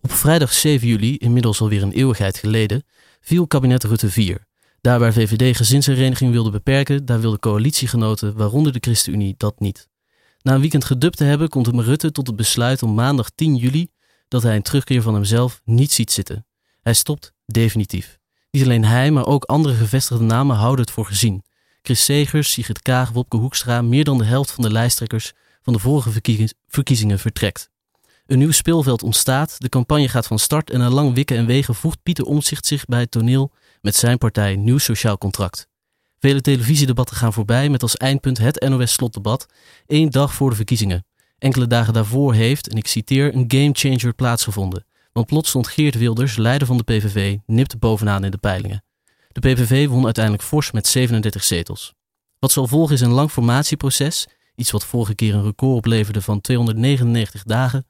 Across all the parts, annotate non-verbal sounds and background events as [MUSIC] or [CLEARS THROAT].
Op vrijdag 7 juli, inmiddels alweer een eeuwigheid geleden, viel kabinet Rutte 4. Daar waar VVD gezinshereniging wilde beperken, daar wilden coalitiegenoten, waaronder de ChristenUnie, dat niet. Na een weekend gedubt te hebben, komt Rutte tot het besluit om maandag 10 juli dat hij een terugkeer van hemzelf niet ziet zitten. Hij stopt definitief. Niet alleen hij, maar ook andere gevestigde namen houden het voor gezien. Chris Segers, Sigrid Kaag, Wopke Hoekstra, meer dan de helft van de lijsttrekkers van de vorige verkiezingen vertrekt. Een nieuw speelveld ontstaat, de campagne gaat van start en na lang wikken en wegen voegt Pieter Omtzigt zich bij het toneel met zijn partij Nieuw Sociaal Contract. Vele televisiedebatten gaan voorbij met als eindpunt het NOS-slotdebat, één dag voor de verkiezingen. Enkele dagen daarvoor heeft, en ik citeer, een gamechanger plaatsgevonden. Want plots stond Geert Wilders, leider van de PVV, nipt bovenaan in de peilingen. De PVV won uiteindelijk fors met 37 zetels. Wat zal volgen is een lang formatieproces, iets wat vorige keer een record opleverde van 299 dagen.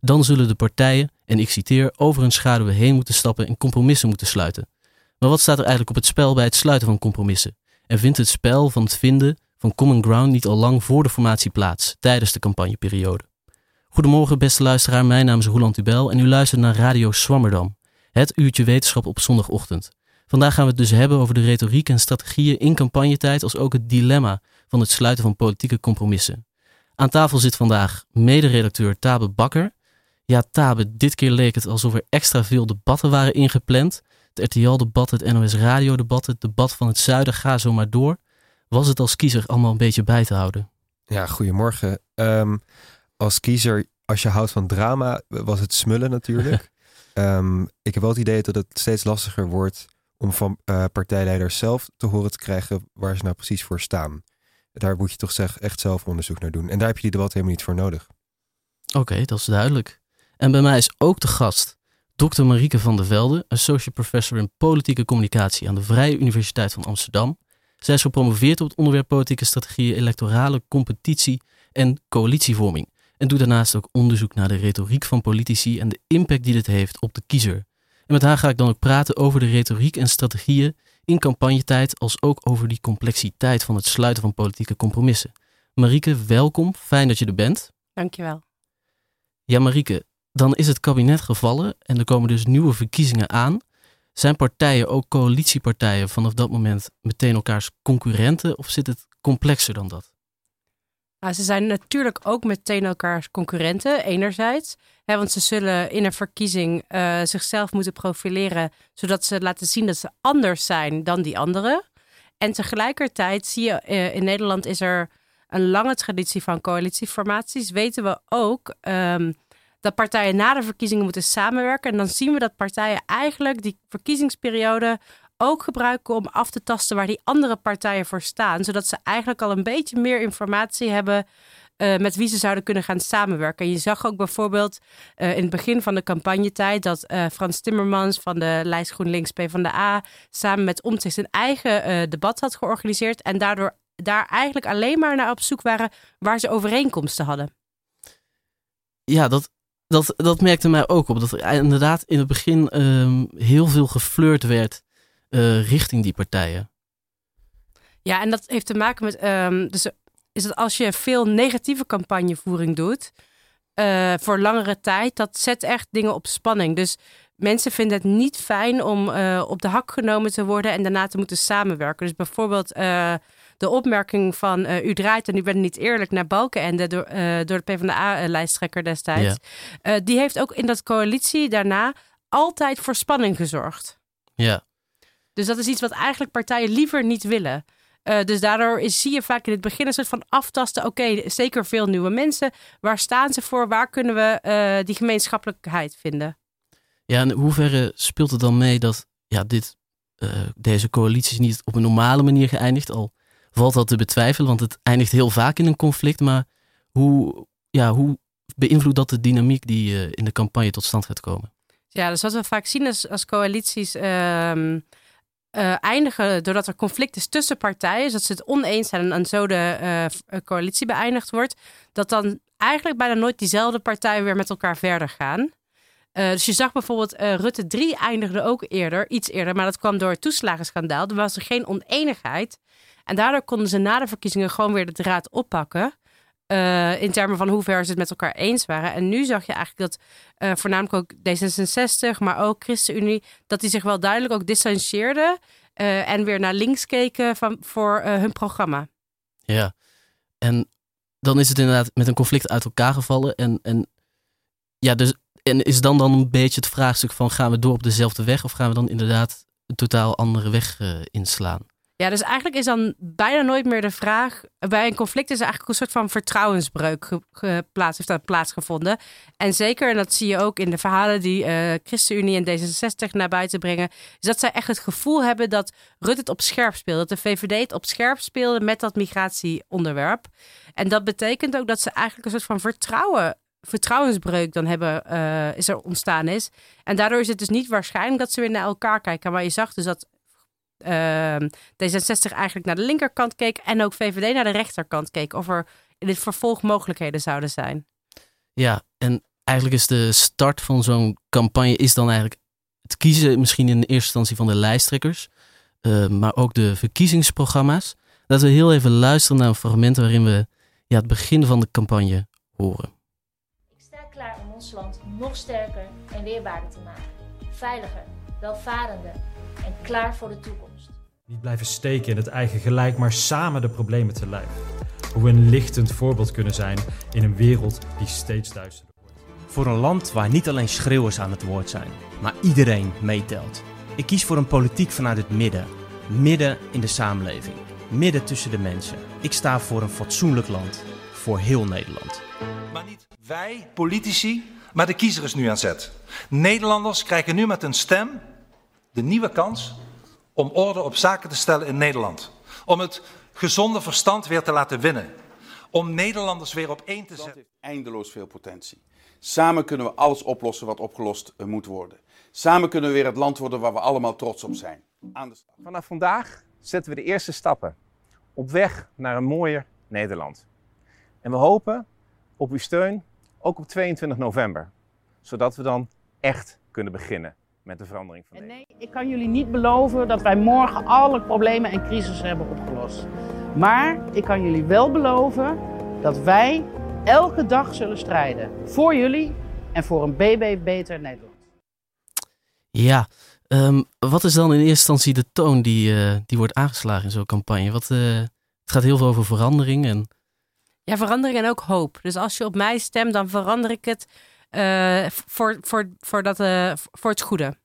Dan zullen de partijen, en ik citeer, over hun schaduwen heen moeten stappen en compromissen moeten sluiten. Maar wat staat er eigenlijk op het spel bij het sluiten van compromissen? En vindt het spel van het vinden van common ground niet al lang voor de formatie plaats, tijdens de campagneperiode? Goedemorgen beste luisteraar, mijn naam is Roland Tubel en u luistert naar Radio Swammerdam, het uurtje wetenschap op zondagochtend. Vandaag gaan we het dus hebben over de retoriek en strategieën in campagnetijd, als ook het dilemma van het sluiten van politieke compromissen. Aan tafel zit vandaag mederedacteur Tabe Bakker. Ja, Tabe, dit keer leek het alsof er extra veel debatten waren ingepland. Het RTL-debat, het NOS Radio-debat, het debat van het zuiden, ga zo maar door. Was het als kiezer allemaal een beetje bij te houden? Ja, goedemorgen. Ehm, als kiezer, als je houdt van drama, was het smullen natuurlijk. [LAUGHS] Ehm, ik heb wel het idee dat het steeds lastiger wordt om van uh, partijleiders zelf te horen te krijgen waar ze nou precies voor staan. Daar moet je toch zeg, echt zelf onderzoek naar doen. En daar heb je die debat helemaal niet voor nodig. Oké, dat is duidelijk. En bij mij is ook de gast Dr. Marieke van der Velde, associate professor in politieke communicatie aan de Vrije Universiteit van Amsterdam. Zij is gepromoveerd op het onderwerp politieke strategieën, electorale competitie en coalitievorming. En doet daarnaast ook onderzoek naar de retoriek van politici en de impact die dit heeft op de kiezer. En met haar ga ik dan ook praten over de retoriek en strategieën in campagnetijd, als ook over die complexiteit van het sluiten van politieke compromissen. Marieke, welkom. Fijn dat je er bent. Dankjewel. Ja, Marieke, dan is het kabinet gevallen en er komen dus nieuwe verkiezingen aan. Zijn partijen, ook coalitiepartijen, vanaf dat moment meteen elkaars concurrenten of zit het complexer dan dat? Nou, ze zijn natuurlijk ook meteen elkaars concurrenten, enerzijds. Hè, want ze zullen in een verkiezing uh, zichzelf moeten profileren, zodat ze laten zien dat ze anders zijn dan die anderen. En tegelijkertijd zie je, uh, in Nederland is er een lange traditie van coalitieformaties. Weten we ook um, dat partijen na de verkiezingen moeten samenwerken. En dan zien we dat partijen eigenlijk die verkiezingsperiode ook gebruiken om af te tasten waar die andere partijen voor staan. Zodat ze eigenlijk al een beetje meer informatie hebben uh, met wie ze zouden kunnen gaan samenwerken. En je zag ook bijvoorbeeld uh, in het begin van de campagnetijd dat uh, Frans Timmermans van de lijst GroenLinks PvdA samen met Omtzigt zijn eigen debat had georganiseerd. En daardoor daar eigenlijk alleen maar naar op zoek waren waar ze overeenkomsten hadden. Ja, dat, dat, dat merkte mij ook op. Dat er inderdaad in het begin um, heel veel geflirt werd uh, richting die partijen. Ja, en dat heeft te maken met. Um, dus is dat als je veel negatieve campagnevoering doet. Uh, voor langere tijd, dat zet echt dingen op spanning. Dus mensen vinden het niet fijn om uh, op de hak genomen te worden en daarna te moeten samenwerken. Dus bijvoorbeeld de opmerking van uh, u draait en u bent niet eerlijk naar Balkenende door, uh, door de PvdA-lijsttrekker destijds. Ja. Uh, die heeft ook in dat coalitie daarna altijd voor spanning gezorgd. Ja. Dus dat is iets wat eigenlijk partijen liever niet willen. dus daardoor is, zie je vaak in het begin een soort van aftasten. Oké, okay, zeker veel nieuwe mensen. Waar staan ze voor? Waar kunnen we die gemeenschappelijkheid vinden? Ja, en in hoeverre speelt het dan mee dat ja, dit, deze coalitie niet op een normale manier geëindigd? Al valt dat te betwijfelen, want het eindigt heel vaak in een conflict. Maar hoe, ja, hoe beïnvloedt dat de dynamiek die uh, in de campagne tot stand gaat komen? Ja, dus wat we vaak zien is als coalities uh, uh, eindigen doordat er conflict is tussen partijen, dat ze het oneens zijn en zo de eh, coalitie beëindigd wordt, dat dan eigenlijk bijna nooit diezelfde partijen weer met elkaar verder gaan. Dus je zag bijvoorbeeld Rutte 3 eindigde ook eerder, iets eerder, maar dat kwam door het toeslagenschandaal. Er was er geen oneenigheid. En daardoor konden ze na de verkiezingen gewoon weer de draad oppakken. Uh, in termen van hoe ver ze het met elkaar eens waren. En nu zag je eigenlijk dat uh, voornamelijk ook D66, maar ook ChristenUnie, dat die zich wel duidelijk ook distancieerden uh, en weer naar links keken van, voor hun programma. Ja, en dan is het inderdaad met een conflict uit elkaar gevallen. En, en, ja, dus, en is dan dan een beetje het vraagstuk van gaan we door op dezelfde weg of gaan we dan inderdaad een totaal andere weg inslaan? Ja, dus eigenlijk is dan bijna nooit meer de vraag. Bij een conflict is er eigenlijk een soort van vertrouwensbreuk geplaatst, heeft dat plaatsgevonden. En zeker, en dat zie je ook in de verhalen die uh, ChristenUnie en D66 naar buiten brengen, is dat zij echt het gevoel hebben dat Rutte het op scherp speelde. Dat de VVD het op scherp speelde met dat migratieonderwerp. En dat betekent ook dat ze eigenlijk een soort van vertrouwen vertrouwensbreuk dan hebben, uh, is er ontstaan is. En daardoor is het dus niet waarschijnlijk dat ze weer naar elkaar kijken. Maar je zag dus dat uh, D66 eigenlijk naar de linkerkant keek en ook VVD naar de rechterkant keek. Of er in dit vervolg mogelijkheden zouden zijn. Ja, en eigenlijk is de start van zo'n campagne is dan eigenlijk het kiezen misschien in de eerste instantie van de lijsttrekkers, uh, maar ook de verkiezingsprogramma's. Laten we heel even luisteren naar een fragment waarin we ja, het begin van de campagne horen. Ik sta klaar om ons land nog sterker en weerbaarder te maken. Veiliger, welvarender en klaar voor de toekomst. Niet blijven steken in het eigen gelijk, maar samen de problemen te lijf. Hoe we een lichtend voorbeeld kunnen zijn in een wereld die steeds duisterder wordt. Voor een land waar niet alleen schreeuwers aan het woord zijn, maar iedereen meetelt. Ik kies voor een politiek vanuit het midden. Midden in de samenleving. Midden tussen de mensen. Ik sta voor een fatsoenlijk land. Voor heel Nederland. Maar niet wij, politici, maar de kiezer is nu aan zet. Nederlanders krijgen nu met een stem de nieuwe kans om orde op zaken te stellen in Nederland. Om het gezonde verstand weer te laten winnen. Om Nederlanders weer op één te zetten. heeft eindeloos veel potentie. Samen kunnen we alles oplossen wat opgelost eh, moet worden. Samen kunnen we weer het land worden waar we allemaal trots op zijn. Aan de slag. Vanaf vandaag zetten we de eerste stappen op weg naar een mooier Nederland. En we hopen op uw steun ook op 22 november, zodat we dan echt kunnen beginnen met de verandering van Nederland. Nee, ik kan jullie niet beloven dat wij morgen alle problemen en crisis hebben opgelost. Maar ik kan jullie wel beloven dat wij elke dag zullen strijden voor jullie en voor een BB Beter Nederland. Ja, um, wat is dan in eerste instantie de toon die, uh, die wordt aangeslagen in zo'n campagne? Wat, uh, het gaat heel veel over verandering en... Ja, verandering en ook hoop. Dus als je op mij stemt, dan verander ik het uh, voor, voor, voor, dat, uh, voor het goede.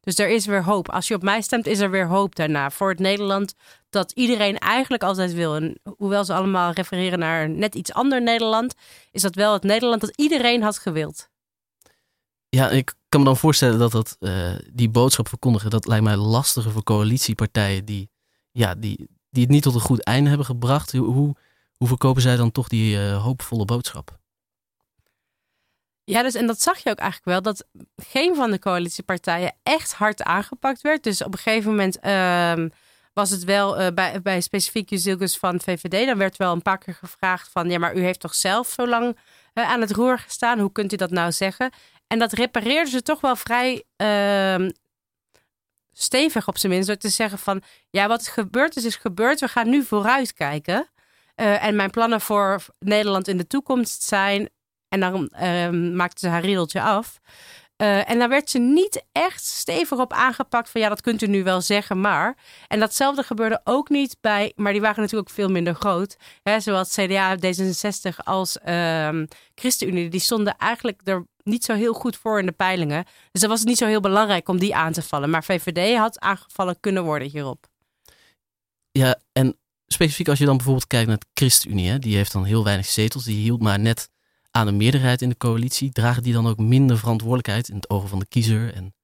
Dus er is weer hoop. Als je op mij stemt, is er weer hoop daarna. Voor het Nederland dat iedereen eigenlijk altijd wil. En hoewel ze allemaal refereren naar net iets ander Nederland, is dat wel het Nederland dat iedereen had gewild. Ja, ik kan me dan voorstellen dat dat, uh, die boodschap verkondigen, dat lijkt mij lastiger voor coalitiepartijen die, ja, die, die het niet tot een goed einde hebben gebracht. Hoe, hoe verkopen zij dan toch die uh, hoopvolle boodschap? Ja, dus en dat zag je ook eigenlijk wel, dat geen van de coalitiepartijen echt hard aangepakt werd. Dus op een gegeven moment uh, was het wel uh, bij, bij specifiek Juzilgus van VVD, dan werd wel een paar keer gevraagd van, ja, maar u heeft toch zelf zo lang uh, aan het roer gestaan, hoe kunt u dat nou zeggen? En dat repareerden ze toch wel vrij ehm, stevig op zijn minst, door te zeggen van, ja, wat gebeurd is, is gebeurd, we gaan nu vooruit kijken. Uh, en mijn plannen voor Nederland in de toekomst zijn en dan uh, maakte ze haar riedeltje af. Uh, en daar werd ze niet echt stevig op aangepakt van ja, dat kunt u nu wel zeggen, maar. En datzelfde gebeurde ook niet bij, maar die waren natuurlijk ook veel minder groot. Hè, zowel CDA, D66 als uh, ChristenUnie, die stonden eigenlijk er niet zo heel goed voor in de peilingen. Dus dan was het niet zo heel belangrijk om die aan te vallen. Maar VVD had aangevallen kunnen worden hierop. Ja, en specifiek als je dan bijvoorbeeld kijkt naar de ChristenUnie, hè, die heeft dan heel weinig zetels, die hield maar net aan een meerderheid in de coalitie, dragen die dan ook minder verantwoordelijkheid in het ogen van de kiezer? En...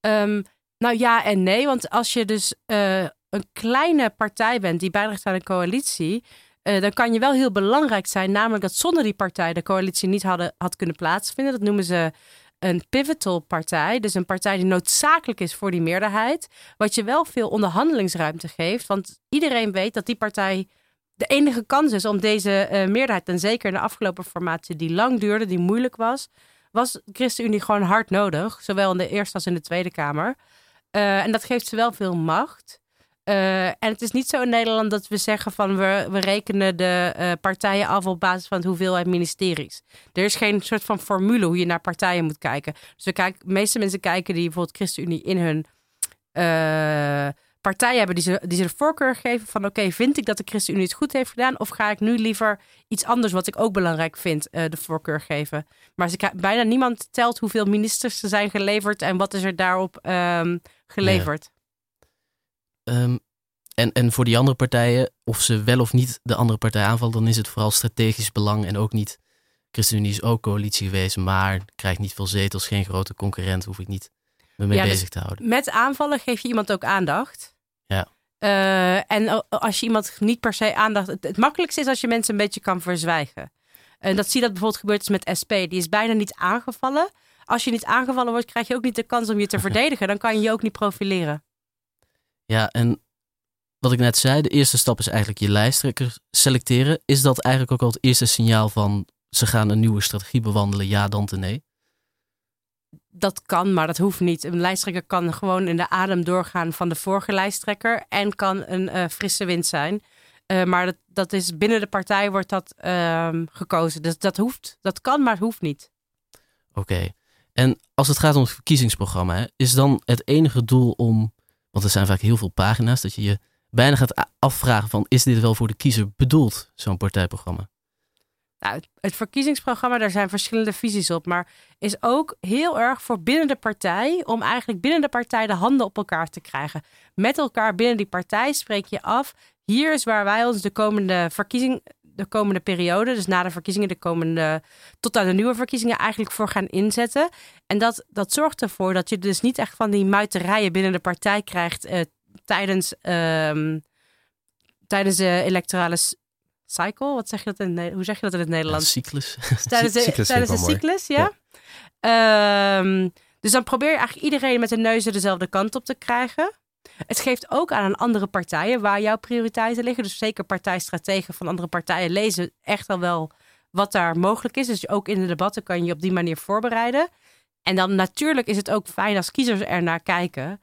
Um, nou ja en nee, want als je dus uh, een kleine partij bent die bijdraagt aan een coalitie, uh, dan kan je wel heel belangrijk zijn, namelijk dat zonder die partij de coalitie niet hadden, had kunnen plaatsvinden. Dat noemen ze een pivotal partij, dus een partij die noodzakelijk is voor die meerderheid, wat je wel veel onderhandelingsruimte geeft, want iedereen weet dat die partij de enige kans is om deze uh, meerderheid, en zeker in de afgelopen formatie die lang duurde, die moeilijk was, was ChristenUnie gewoon hard nodig. Zowel in de Eerste als in de Tweede Kamer. Uh, en dat geeft ze wel veel macht. Eh, en het is niet zo in Nederland dat we zeggen van we, we rekenen de eh, partijen af op basis van de hoeveelheid ministeries. Er is geen soort van formule hoe je naar partijen moet kijken. Dus we kijken, de meeste mensen kijken die bijvoorbeeld ChristenUnie in hun uh, partijen hebben die ze, die ze de voorkeur geven van oké, vind ik dat de ChristenUnie het goed heeft gedaan of ga ik nu liever iets anders wat ik ook belangrijk vind de voorkeur geven. Maar ze, bijna niemand telt hoeveel ministers er zijn geleverd en wat is er daarop um, geleverd. Um, en, en voor die andere partijen, of ze wel of niet de andere partij aanvallen, dan is het vooral strategisch belang en ook niet. ChristenUnie is ook coalitie geweest, maar krijgt niet veel zetels, geen grote concurrent, hoef ik niet me mee dus bezig te houden. Met aanvallen geef je iemand ook aandacht. Ja. Uh, en als je iemand niet per se aandacht. Het, makkelijkste is als je mensen een beetje kan verzwijgen. En dat zie je dat bijvoorbeeld gebeurt met SP. Die is bijna niet aangevallen. Als je niet aangevallen wordt, krijg je ook niet de kans om je te [LAUGHS] verdedigen. Dan kan je je ook niet profileren. Ja, en wat ik net zei, de eerste stap is eigenlijk je lijsttrekker selecteren. Is dat eigenlijk ook al het eerste signaal van ze gaan een nieuwe strategie bewandelen, ja dan te nee? Dat kan, maar dat hoeft niet. Een lijsttrekker kan gewoon in de adem doorgaan van de vorige lijsttrekker en kan een uh, frisse wind zijn. Uh, maar dat, dat is binnen de partij wordt dat uh, gekozen. Dus dat hoeft, dat kan, maar het hoeft niet. Oké. En als het gaat om het verkiezingsprogramma, is dan het enige doel om want er zijn vaak heel veel pagina's dat je je bijna gaat afvragen van is dit wel voor de kiezer bedoeld, zo'n partijprogramma? Nou, het verkiezingsprogramma, daar zijn verschillende visies op, maar is ook heel erg voor binnen de partij om eigenlijk binnen de partij de handen op elkaar te krijgen. Met elkaar binnen die partij spreek je af. Hier is waar wij ons de komende verkiezing, de komende periode, dus na de verkiezingen, de komende, tot aan de nieuwe verkiezingen, eigenlijk voor gaan inzetten. En dat, dat zorgt ervoor dat je dus niet echt van die muiterijen binnen de partij krijgt uh, tijdens, um, tijdens de electorale cycle. Wat zeg je dat in, hoe zeg je dat in het Nederlands? Ja, cyclus. [LAUGHS] Tijdens de, cyclus tijdens de cyclus, ja. ja. Um, dus dan probeer je eigenlijk iedereen met de neuzen dezelfde kant op te krijgen. Het geeft ook aan andere partijen waar jouw prioriteiten liggen. Dus zeker partijstrategen van andere partijen lezen echt al wel wat daar mogelijk is. Dus ook in de debatten kan je je op die manier voorbereiden. En dan natuurlijk is het ook fijn als kiezers er naar kijken.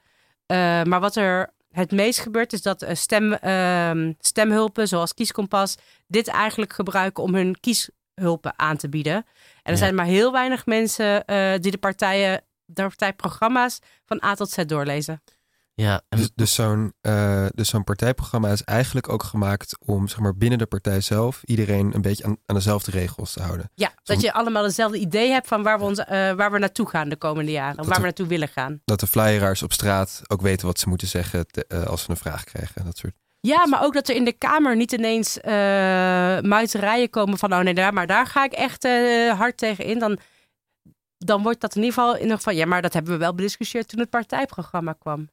Uh, maar wat er het meest gebeurt is dat uh, stem, uh, stemhulpen zoals Kieskompas dit eigenlijk gebruiken om hun kieshulpen aan te bieden. En er ja. zijn maar heel weinig mensen uh, die de partijen, de partijprogramma's van A tot Z doorlezen. Ja, en... Dus, dus zo'n uh, dus zo'n partijprogramma is eigenlijk ook gemaakt om zeg maar, binnen de partij zelf iedereen een beetje aan, aan dezelfde regels te houden. Ja, dat je allemaal hetzelfde idee hebt van waar we, ons, uh, waar we naartoe gaan de komende jaren. Of waar we naartoe willen gaan. Dat de flyeraars op straat ook weten wat ze moeten zeggen te, uh, als ze een vraag krijgen. Dat soort. Ja, maar ook dat er in de Kamer niet ineens muiterijen komen van... oh nee, daar, maar daar ga ik echt hard tegen in. Dan, dan wordt dat in ieder geval in ieder geval... ja, maar dat hebben we wel bediscussieerd toen het partijprogramma kwam.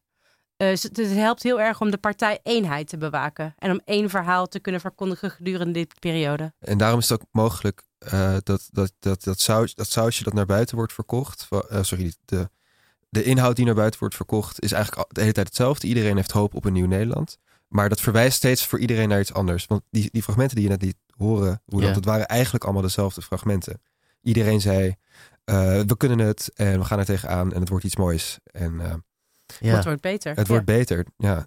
Uh, het helpt heel erg om de partij eenheid te bewaken. En om één verhaal te kunnen verkondigen gedurende dit periode. En daarom is het ook mogelijk uh, dat, dat, dat, dat, saus, dat sausje dat naar buiten wordt verkocht. Uh, sorry, de, de inhoud die naar buiten wordt verkocht is eigenlijk de hele tijd hetzelfde. Iedereen heeft hoop op een nieuw Nederland. Maar dat verwijst steeds voor iedereen naar iets anders. Want die, die fragmenten die je net liet horen, hoe dat, dat waren eigenlijk allemaal dezelfde fragmenten. Iedereen zei, we kunnen het en we gaan er tegenaan en het wordt iets moois. En ja. Het wordt beter. Het wordt beter, ja.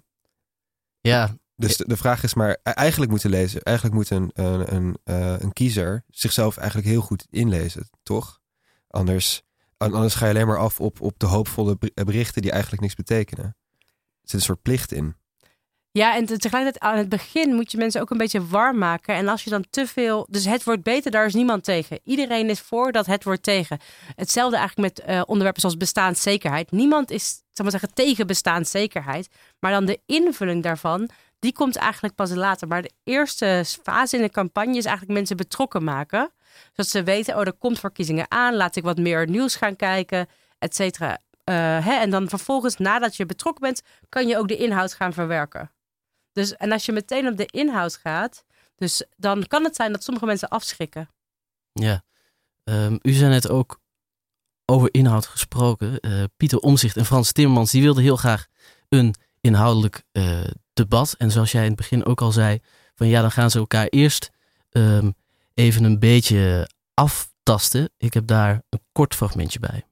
Ja. Dus de, de, vraag is maar, e-, eigenlijk moeten lezen, eigenlijk moet een, een, een, uh, een kiezer zichzelf eigenlijk heel goed inlezen, toch? Anders, anders ga je alleen maar af op, op de hoopvolle berichten die eigenlijk niks betekenen. Er zit een soort plicht in. Ja, en tegelijkertijd aan het begin moet je mensen ook een beetje warm maken. En als je dan te veel. Dus het wordt beter, daar is niemand tegen. Iedereen is voor dat het wordt tegen. Hetzelfde eigenlijk met uh, onderwerpen zoals bestaanszekerheid. Niemand is, zal maar zeggen, tegen bestaanszekerheid. Maar dan de invulling daarvan, die komt eigenlijk pas later. Maar de eerste fase in de campagne is eigenlijk mensen betrokken maken. Zodat ze weten, oh, er komt verkiezingen aan. Laat ik wat meer nieuws gaan kijken, et cetera. Uh, hè? En dan vervolgens, nadat je betrokken bent, kan je ook de inhoud gaan verwerken. Dus, en als je meteen op de inhoud gaat, dus dan kan het zijn dat sommige mensen afschrikken. Ja, um, u zei net ook over inhoud gesproken. Uh, Pieter Omzicht en Frans Timmermans, die wilden heel graag een inhoudelijk uh, debat. En zoals jij in het begin ook al zei, van ja, dan gaan ze elkaar eerst um, even een beetje aftasten. Ik heb daar een kort fragmentje bij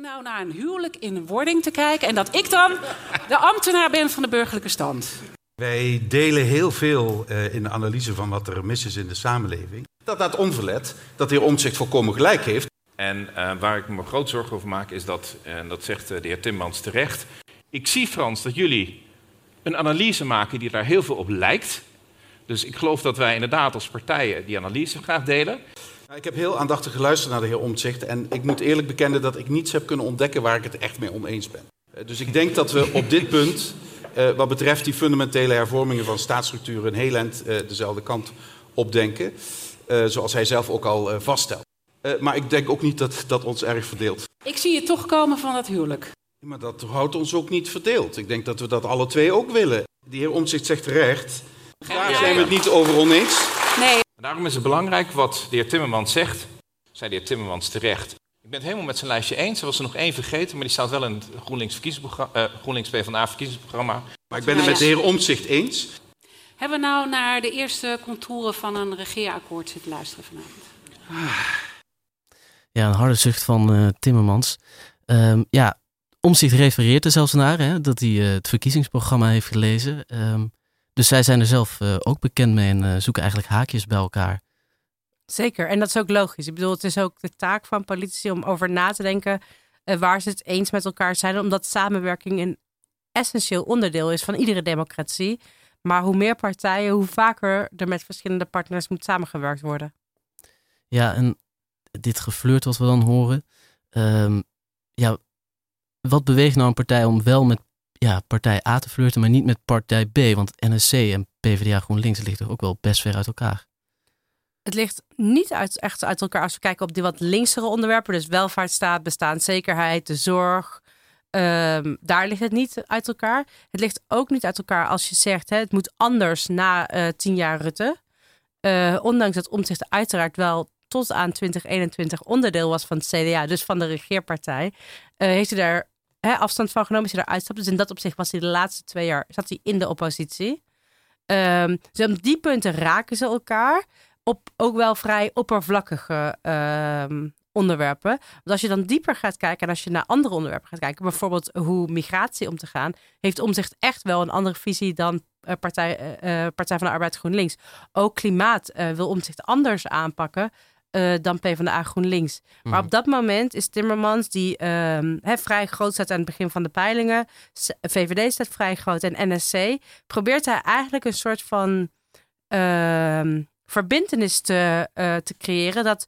nou naar een huwelijk in wording te kijken en dat ik dan de ambtenaar ben van de burgerlijke stand? Wij delen heel veel uh, in de analyse van wat er mis is in de samenleving. Dat dat onverlet, dat de heer Omtzigt volkomen gelijk heeft. En uh, waar ik me groot zorgen over maak is dat, en dat zegt de heer Timmans terecht... ik zie, Frans, dat jullie een analyse maken die daar heel veel op lijkt. Dus ik geloof dat wij inderdaad als partijen die analyse graag delen. Ik heb heel aandachtig geluisterd naar de heer Omtzigt. En ik moet eerlijk bekennen dat ik niets heb kunnen ontdekken waar ik het echt mee oneens ben. Dus ik denk dat we op dit punt, uh, wat betreft die fundamentele hervormingen van staatsstructuren, een heel eind uh, dezelfde kant opdenken. Zoals hij zelf ook al vaststelt. maar ik denk ook niet dat dat ons erg verdeelt. Ik zie je toch komen van dat huwelijk. Maar dat houdt ons ook niet verdeeld. Ik denk dat we dat alle twee ook willen. De heer Omtzigt zegt terecht. Daar zijn we het niet over oneens. Nee. Daarom is het belangrijk wat de heer Timmermans zegt. Zei de heer Timmermans terecht. Ik ben het helemaal met zijn lijstje eens. Er was er nog één vergeten, maar die staat wel in het GroenLinks, verkiezingsprogramma, uh, GroenLinks PvdA verkiezingsprogramma. Maar ik ben het met de heer Omtzigt eens. Hebben we nou naar de eerste contouren van een regeerakkoord zitten luisteren vanavond? Ja, een harde zucht van uh, Timmermans. Um, ja, Omtzigt refereert er zelfs naar, hè, dat hij uh, het verkiezingsprogramma heeft gelezen. Um, dus zij zijn er zelf uh, ook bekend mee en uh, zoeken eigenlijk haakjes bij elkaar. Zeker, en dat is ook logisch. Ik bedoel, het is ook de taak van politici om over na te denken uh, waar ze het eens met elkaar zijn, omdat samenwerking een essentieel onderdeel is van iedere democratie. Maar hoe meer partijen, hoe vaker er met verschillende partners moet samengewerkt worden. Ja, en dit geflirt wat we dan horen. Um, ja, wat beweegt nou een partij om wel met ja, partij A te flirten, maar niet met partij B. Want NSC en PvdA GroenLinks ligt er ook wel best ver uit elkaar. Het ligt niet echt uit elkaar als we kijken op die wat linksere onderwerpen. Dus welvaartsstaat, bestaanszekerheid, de zorg. Um, daar ligt het niet uit elkaar. Het ligt ook niet uit elkaar als je zegt, hè, het moet anders na uh, tien jaar Rutte. Uh, ondanks dat omzicht uiteraard wel tot aan 2021 onderdeel was van het CDA, dus van de regeerpartij, uh, heeft hij daar afstand van genomen, is hij eruit. Dus in dat opzicht was hij de laatste twee jaar zat hij in de oppositie. Um, dus op die punten raken ze elkaar op ook wel vrij oppervlakkige um, onderwerpen. Want als je dan dieper gaat kijken en als je naar andere onderwerpen gaat kijken, bijvoorbeeld hoe migratie om te gaan, heeft Omzicht echt wel een andere visie dan uh, Partij, uh, Partij van de Arbeid GroenLinks. Ook klimaat wil Omzicht anders aanpakken. Uh, dan PvdA GroenLinks. Maar mm. op dat moment is Timmermans, die he, vrij groot staat aan het begin van de peilingen, VVD staat vrij groot en NSC, probeert hij eigenlijk een soort van uh, verbindenis te, uh, te creëren dat,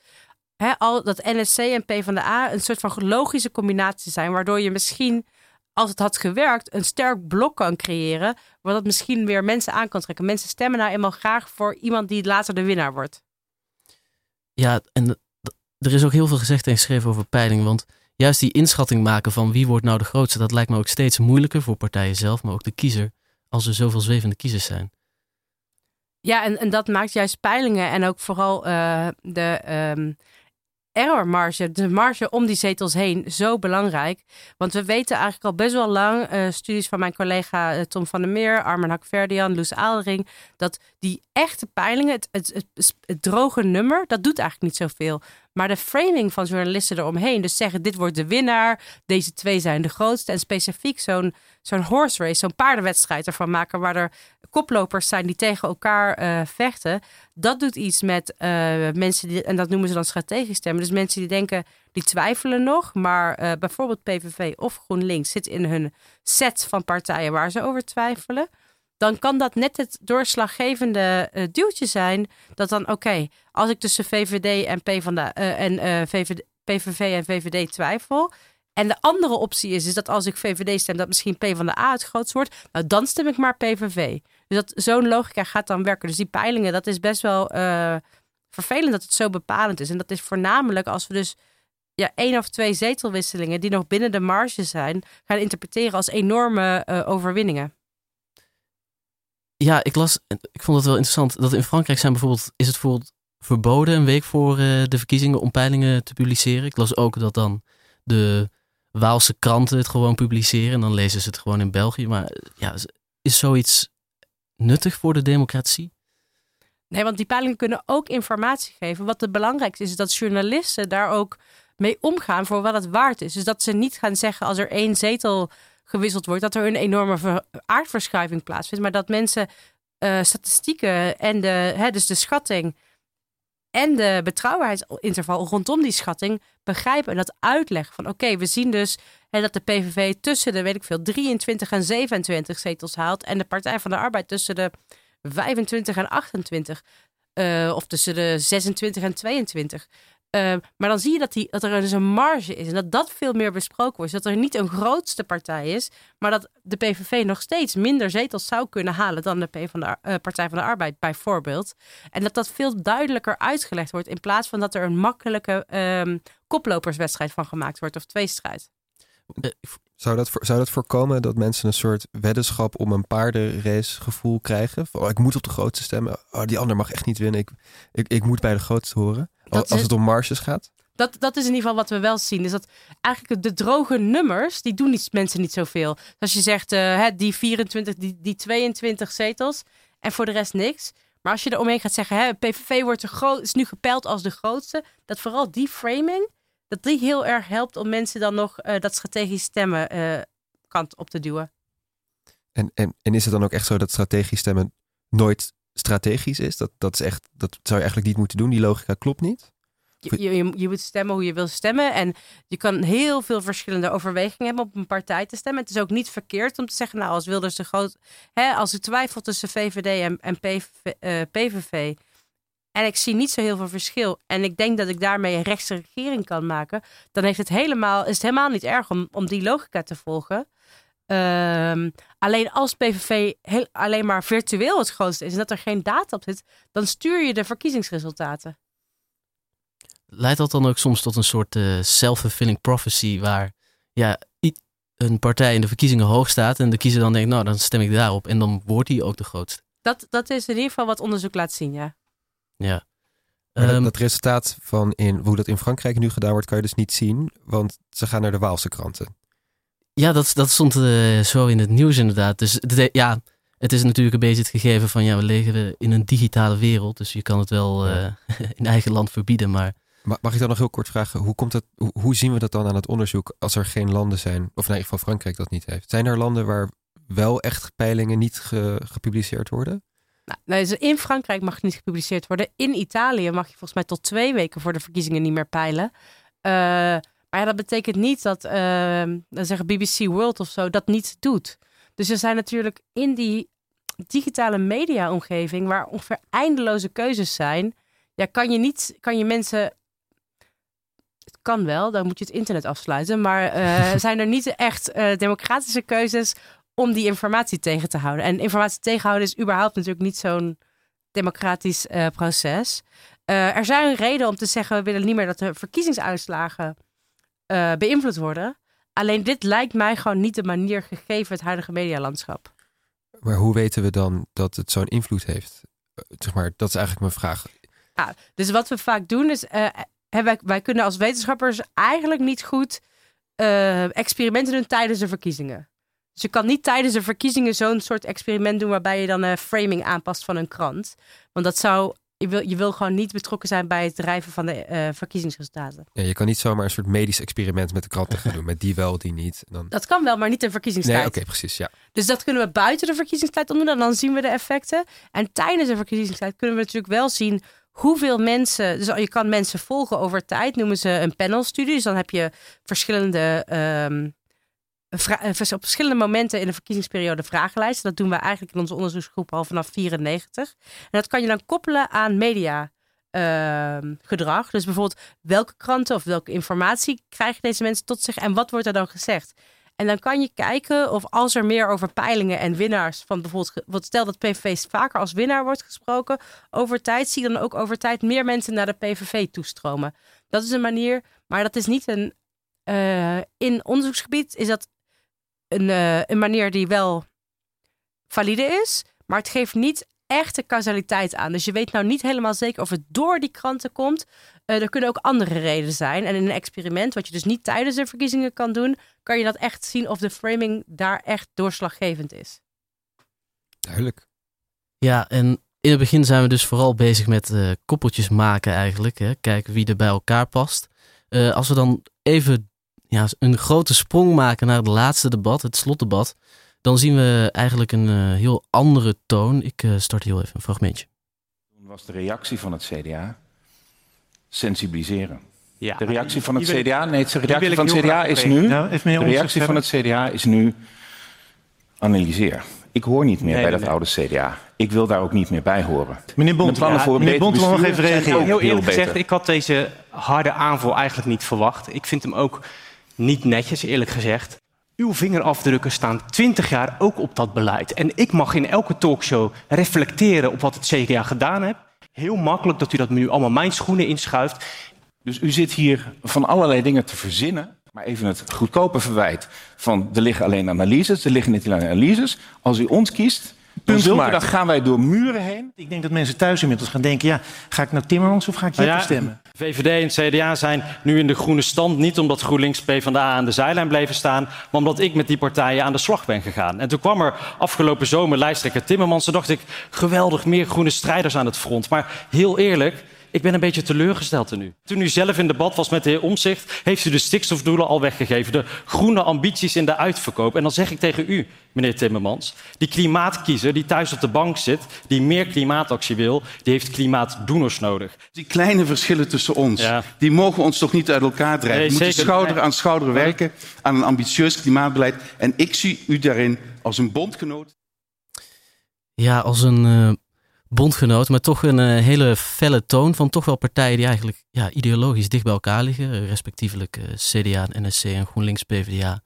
he, al, dat NSC en PvdA een soort van logische combinatie zijn, waardoor je misschien als het had gewerkt, een sterk blok kan creëren, waar dat misschien weer mensen aan kan trekken. Mensen stemmen nou eenmaal graag voor iemand die later de winnaar wordt. Ja, en er is ook heel veel gezegd en geschreven over peilingen. Want juist die inschatting maken van wie wordt nou de grootste, dat lijkt me ook steeds moeilijker voor partijen zelf, maar ook de kiezer, als er zoveel zwevende kiezers zijn. Ja, en, en dat maakt juist peilingen en ook vooral uh, de um, errormarge, de marge om die zetels heen, zo belangrijk. Want we weten eigenlijk al best wel lang, uh, studies van mijn collega uh, Tom van der Meer, Armen Hakverdian, Loes Aalring, dat die echte peilingen, het, het, het, het, droge nummer, dat doet eigenlijk niet zoveel. Maar de framing van journalisten eromheen, dus zeggen dit wordt de winnaar, deze twee zijn de grootste en specifiek zo'n zo'n horse race, zo'n paardenwedstrijd ervan maken waar er koplopers zijn die tegen elkaar uh, vechten. Dat doet iets met uh, mensen die, en dat noemen ze dan strategisch stemmen. Dus mensen die denken, die twijfelen nog, maar uh, bijvoorbeeld PVV of GroenLinks zit in hun set van partijen waar ze over twijfelen. Dan kan dat net het doorslaggevende uh, duwtje zijn. Dat dan, oké, als ik tussen VVD en, P van de, en VVD, PVV en VVD twijfel, en de andere optie is, is dat als ik VVD stem, dat misschien P van de A het grootst wordt. Nou, dan stem ik maar PVV. Dus dat zo'n logica gaat dan werken. Dus die peilingen, dat is best wel uh, vervelend dat het zo bepalend is. En dat is voornamelijk als we dus ja, één of twee zetelwisselingen die nog binnen de marge zijn, gaan interpreteren als enorme uh, overwinningen. Ja, ik las, ik vond het wel interessant dat in Frankrijk zijn bijvoorbeeld, is het bijvoorbeeld verboden een week voor uh, de verkiezingen om peilingen te publiceren. Ik las ook dat dan de Waalse kranten het gewoon publiceren. En dan lezen ze het gewoon in België. Maar ja, is zoiets nuttig voor de democratie? Nee, want die peilingen kunnen ook informatie geven. Wat het belangrijkste is, is dat journalisten daar ook mee omgaan voor wat het waard is. Dus dat ze niet gaan zeggen als er één zetel gewisseld wordt, dat er een enorme ver- aardverschuiving plaatsvindt. Maar dat mensen eh, statistieken en de, hè, dus de schatting en de betrouwbaarheidsinterval rondom die schatting begrijpen en dat uitleggen. Van oké, we zien dus hè, dat de PVV tussen de, weet ik veel, 23 en 27 zetels haalt. En de Partij van de Arbeid tussen de 25 en 28. eh, of tussen de 26 en 22. Eh, maar dan zie je dat, die, dat er dus een marge is. En dat dat veel meer besproken wordt. Dat er niet een grootste partij is. Maar dat de PVV nog steeds minder zetels zou kunnen halen dan de P van de, eh, Partij van de Arbeid bijvoorbeeld. En dat dat veel duidelijker uitgelegd wordt. In plaats van dat er een makkelijke ehm, koploperswedstrijd van gemaakt wordt. Of tweestrijd. Zou dat, zou dat voorkomen dat mensen een soort weddenschap om een paardenrace gevoel krijgen? Van, oh, ik moet op de grootste stemmen. Oh, die ander mag echt niet winnen. Ik, ik, ik moet bij de grootste horen. Dat Als, is- het om marges gaat. Dat, dat is in ieder geval wat we wel zien. Dus dat eigenlijk de droge nummers, die doen niet, mensen niet zoveel. Als je zegt, hè, die 24, die, die 22 zetels en voor de rest niks. Maar als je er omheen gaat zeggen, hè, PVV wordt de groot, is nu gepeld als de grootste. Dat vooral die framing, dat die heel erg helpt om mensen dan nog eh, dat strategisch stemmen eh, kant op te duwen. En, en, en is het dan ook echt zo dat strategisch stemmen nooit strategisch is? Dat, dat, is echt, dat zou je eigenlijk niet moeten doen. Die logica klopt niet. Je, je, je- moet stemmen hoe je wil stemmen. En je kan heel veel verschillende overwegingen hebben om op een partij te stemmen. Het is ook niet verkeerd om te zeggen, nou, als Wilders de groot. Hè, als ik twijfel tussen VVD en, en PVV, eh. En ik zie niet zo heel veel verschil. En ik denk dat ik daarmee een rechtse regering kan maken. Dan heeft het helemaal, is het helemaal niet erg om, om die logica te volgen. Ehm, alleen als PVV heel, alleen maar virtueel het grootste is en dat er geen data op zit, dan stuur je de verkiezingsresultaten. Leidt dat dan ook soms tot een soort eh, self-fulfilling prophecy waar ja, een partij in de verkiezingen hoog staat en de kiezer dan denkt, nou dan stem ik daarop en dan wordt hij ook de grootste. Dat, dat is in ieder geval wat onderzoek laat zien, ja. Ja. Dat, Ehm, dat resultaat van in, hoe dat in Frankrijk nu gedaan wordt, kan je dus niet zien. Want ze gaan naar de Waalse kranten. Ja, dat, dat stond eh, zo in het nieuws inderdaad. Dus ja, het is natuurlijk een beetje het gegeven van ja, we leven in een digitale wereld. Dus je kan het wel eh, [LAUGHS] in eigen land verbieden. Maar Ma- Mag ik dan nog heel kort vragen, hoe, komt dat, hoe, hoe zien we dat dan aan het onderzoek als er geen landen zijn, of in ieder geval Frankrijk dat niet heeft? Zijn er landen waar wel echt peilingen niet ge- gepubliceerd worden? Nou, nou, dus in Frankrijk mag het niet gepubliceerd worden. In Italië mag je volgens mij tot twee weken voor de verkiezingen niet meer peilen. Eh, maar ja, dat betekent niet dat, dan zeggen BBC World of zo, dat niet doet. Dus er zijn natuurlijk in die digitale media-omgeving, waar ongeveer eindeloze keuzes zijn, ja, kan je niet, kan je mensen. Het kan wel, dan moet je het internet afsluiten. Maar eh, [LAUGHS] zijn er niet echt eh, democratische keuzes om die informatie tegen te houden. En informatie tegenhouden is überhaupt natuurlijk niet zo'n democratisch eh, proces. Er zijn reden om te zeggen, we willen niet meer dat de verkiezingsuitslagen eh, beïnvloed worden. Alleen dit lijkt mij gewoon niet de manier gegeven het huidige medialandschap. Maar hoe weten we dan dat het zo'n invloed heeft? Eh, Zeg maar, dat is eigenlijk mijn vraag. Ja, dus wat we vaak doen is, hè, wij, wij kunnen als wetenschappers eigenlijk niet goed experimenten doen tijdens de verkiezingen. Dus je kan niet tijdens de verkiezingen zo'n soort experiment doen waarbij je dan een framing aanpast van een krant. Want dat zou, je wil, je wil gewoon niet betrokken zijn bij het drijven van de eh, verkiezingsresultaten. Ja, je kan niet zomaar een soort medisch experiment met de kranten gaan doen. Met die wel, die niet. Dan... Dat kan wel, maar niet in verkiezingstijd. Nee, oké, precies, ja. Dus dat kunnen we buiten de verkiezingstijd doen en dan zien we de effecten. En tijdens de verkiezingstijd kunnen we natuurlijk wel zien hoeveel mensen. Dus je kan mensen volgen over tijd, noemen ze een panelstudie. Dus dan heb je verschillende. ehm, eh, op verschillende momenten in de verkiezingsperiode vragenlijsten. Dat doen we eigenlijk in onze onderzoeksgroep al vanaf 94. En dat kan je dan koppelen aan media. ehm, gedrag. Dus bijvoorbeeld welke kranten of welke informatie krijgen deze mensen tot zich en wat wordt er dan gezegd? En dan kan je kijken of als er meer over peilingen en winnaars van bijvoorbeeld, wat stel dat PVV vaker als winnaar wordt gesproken over tijd, zie je dan ook over tijd meer mensen naar de PVV toestromen. Dat is een manier, maar dat is niet een. eh, in onderzoeksgebied is dat een, eh, een manier die wel valide is, maar het geeft niet echte causaliteit aan. Dus je weet nou niet helemaal zeker of het door die kranten komt. Eh, er kunnen ook andere redenen zijn. En in een experiment, wat je dus niet tijdens de verkiezingen kan doen, kan je dat echt zien of de framing daar echt doorslaggevend is. Duidelijk. Ja, en in het begin zijn we dus vooral bezig met eh, koppeltjes maken eigenlijk. Hè? Kijken wie er bij elkaar past. Eh, als we dan even ja, een grote sprong maken naar het laatste debat, het slotdebat, dan zien we eigenlijk een eh, heel andere toon. Ik eh, start heel even een fragmentje. Toen was de reactie van het CDA sensibiliseren. Ja, de reactie van het ik- CDA, nee, de reactie van het CDA is nu, Nou, de reactie van het CDA is nu analyseer. Ik hoor niet meer Nee, bij dat nee. oude CDA. Ik wil daar ook niet meer bij horen. Meneer Bond, ja, meneer Bond wil nog even reageren. Heel heel eerlijk gezegd, beter. ik had deze harde aanval eigenlijk niet verwacht. Ik vind hem ook niet netjes, eerlijk gezegd. Uw vingerafdrukken staan 20 jaar ook op dat beleid. En ik mag in elke talkshow reflecteren op wat het CDA gedaan heeft. Heel makkelijk dat u dat nu allemaal mijn schoenen inschuift. Dus u zit hier van allerlei dingen te verzinnen. Maar even het goedkope verwijt van er liggen alleen analyses. Er liggen niet alleen analyses. Als u ons kiest, Punt gemaakt. dan gaan wij door muren heen. Ik denk dat mensen thuis inmiddels gaan denken... ja, ga ik naar Timmermans of ga ik Nou ja, stemmen? VVD en CDA zijn nu in de groene stand. Niet omdat GroenLinks PvdA aan de zijlijn bleven staan. Maar omdat ik met die partijen aan de slag ben gegaan. En toen kwam er afgelopen zomer lijsttrekker Timmermans. Toen dacht ik, geweldig, meer groene strijders aan het front. Maar heel eerlijk, ik ben een beetje teleurgesteld in u. Toen u zelf in debat was met de heer Omzicht, heeft u de stikstofdoelen al weggegeven. De groene ambities in de uitverkoop. En dan zeg ik tegen u, meneer Timmermans, die klimaatkiezer die thuis op de bank zit, die meer klimaatactie wil, die heeft klimaatdoeners nodig. Die kleine verschillen tussen ons, die mogen ons toch niet uit elkaar drijven. Nee, we moeten zeker. schouder aan schouder werken aan een ambitieus klimaatbeleid. En ik zie u daarin als een bondgenoot. Ja, als een eh, bondgenoot, maar toch een eh, hele felle toon van toch wel partijen die eigenlijk ja, ideologisch dicht bij elkaar liggen. eh, respectievelijk eh, CDA, NSC en GroenLinks, PvdA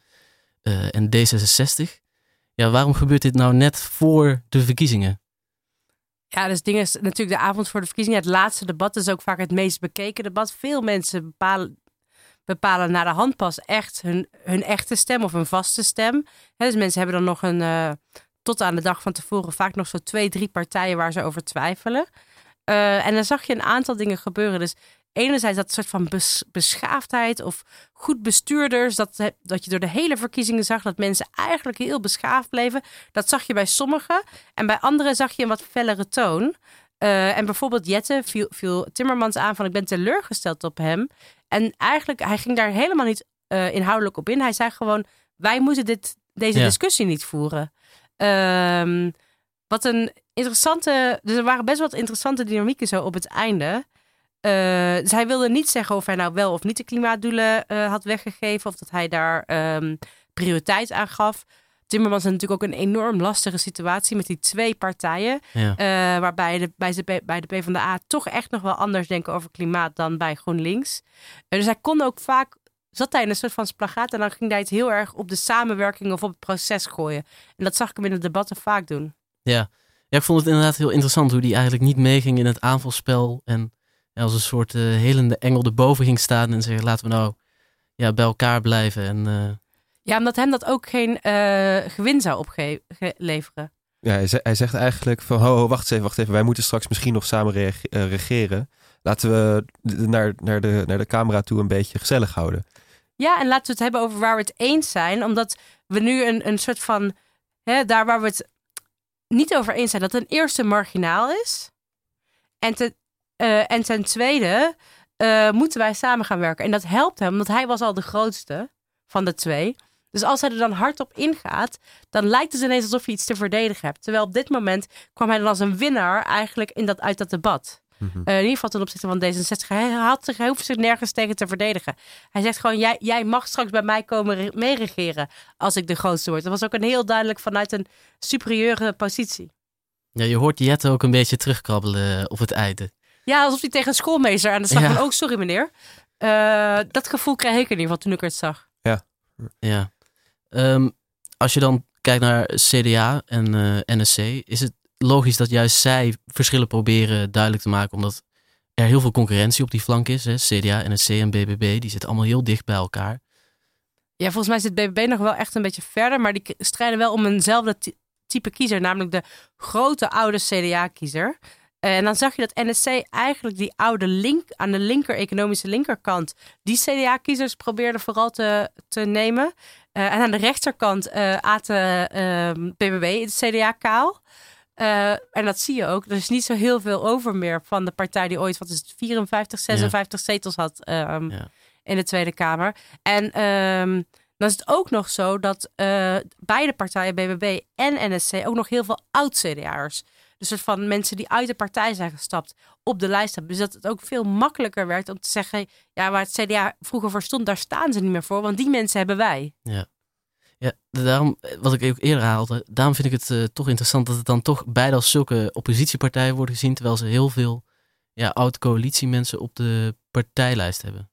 en D66. Ja, waarom gebeurt dit nou net voor de verkiezingen? Ja, dus ding is natuurlijk de avond voor de verkiezingen. Het laatste debat is ook vaak het meest bekeken debat. Veel mensen bepalen, naar de hand pas echt hun, hun echte stem of hun vaste stem. Dus mensen hebben dan nog een, tot aan de dag van tevoren, vaak nog zo twee, drie partijen waar ze over twijfelen. Eh, en dan zag je een aantal dingen gebeuren. Dus enerzijds dat soort van bes- beschaafdheid of goed bestuurders. Dat, dat je door de hele verkiezingen zag dat mensen eigenlijk heel beschaafd bleven. Dat zag je bij sommigen. En bij anderen zag je een wat fellere toon. Eh, en bijvoorbeeld Jette viel, viel Timmermans aan van ik ben teleurgesteld op hem. En eigenlijk, hij ging daar helemaal niet eh, inhoudelijk op in. Hij zei gewoon, wij moeten dit, deze Ja. discussie niet voeren. Ehm, wat een interessante, dus er waren best wel wat interessante dynamieken zo op het einde. Eh, dus hij wilde niet zeggen of hij nou wel of niet de klimaatdoelen eh, had weggegeven. Of dat hij daar ehm, prioriteit aan gaf. Timmermans had natuurlijk ook een enorm lastige situatie met die twee partijen. Ja. eh, waarbij de, bij, de, bij de PvdA toch echt nog wel anders denken over klimaat dan bij GroenLinks. Dus hij kon ook vaak, zat hij in een soort van splagaat. En dan ging hij het heel erg op de samenwerking of op het proces gooien. En dat zag ik hem in de debatten vaak doen. Ja. ja, ik vond het inderdaad heel interessant hoe die eigenlijk niet meeging in het aanvalspel. En ja, als een soort eh, helende engel erboven ging staan en zeggen laten we nou ja, bij elkaar blijven. En, eh, Ja, omdat hem dat ook geen eh, gewin zou opleveren. Ja, hij, hij zegt eigenlijk van, ho, ho, wacht eens even, wacht even. Wij moeten straks misschien nog samen regeren. Laten we naar, naar, de, naar de camera toe een beetje gezellig houden. Ja, en laten we het hebben over waar we het eens zijn. Omdat we nu een, een soort van, hè, daar waar we het niet over eens zijn, dat ten eerste marginaal is. En ten, eh, en ten tweede eh, moeten wij samen gaan werken. En dat helpt hem, want hij was al de grootste van de twee. Dus als hij er dan hard op ingaat, dan lijkt het ineens alsof je iets te verdedigen hebt. Terwijl op dit moment kwam hij dan als een winnaar eigenlijk in dat, uit dat debat. Mhm. Eh, in ieder geval ten opzichte van D66. Hij, had zich, hij hoeft zich nergens tegen te verdedigen. Hij zegt gewoon, jij, jij mag straks bij mij komen re- meeregeren als ik de grootste word. Dat was ook een heel duidelijk vanuit een superieure positie. ja, je hoort Jette ook een beetje terugkrabbelen op het einde. Ja, alsof hij tegen een schoolmeester aan de slag Ja. van, oh sorry meneer. Eh, dat gevoel kreeg ik in ieder geval toen ik het zag. Ja. Ja. Ehm, als je dan kijkt naar CDA en eh, NSC, is het logisch dat juist zij verschillen proberen duidelijk te maken, omdat er heel veel concurrentie op die flank is. Hè? CDA, NSC en BBB, die zitten allemaal heel dicht bij elkaar. Ja, volgens mij zit BBB nog wel echt een beetje verder, maar die strijden wel om eenzelfde ty- type kiezer, namelijk de grote oude CDA-kiezer. En dan zag je dat NSC eigenlijk die oude link aan de linker economische linkerkant, die CDA-kiezers probeerde vooral te, te nemen. Eh, en aan de rechterkant eh aten ehm, BBB het CDA kaal. Eh, en dat zie je ook. Er is niet zo heel veel over meer van de partij die ooit, wat is het, 54, 56 zetels had ehm, in de Tweede Kamer. En ehm, dan is het ook nog zo dat eh, beide partijen, BBB en NSC, ook nog heel veel oud-CDA'ers. Dus soort van mensen die uit de partij zijn gestapt op de lijst hebben. Dus dat het ook veel makkelijker werd om te zeggen: ja, waar het CDA vroeger voor stond, daar staan ze niet meer voor, want die mensen hebben wij. Ja. Ja, daarom, wat ik ook eerder haalde, daarom vind ik het eh, toch interessant dat het dan toch beide als zulke oppositiepartijen worden gezien, terwijl ze heel veel ja, oud-coalitiemensen op de partijlijst hebben.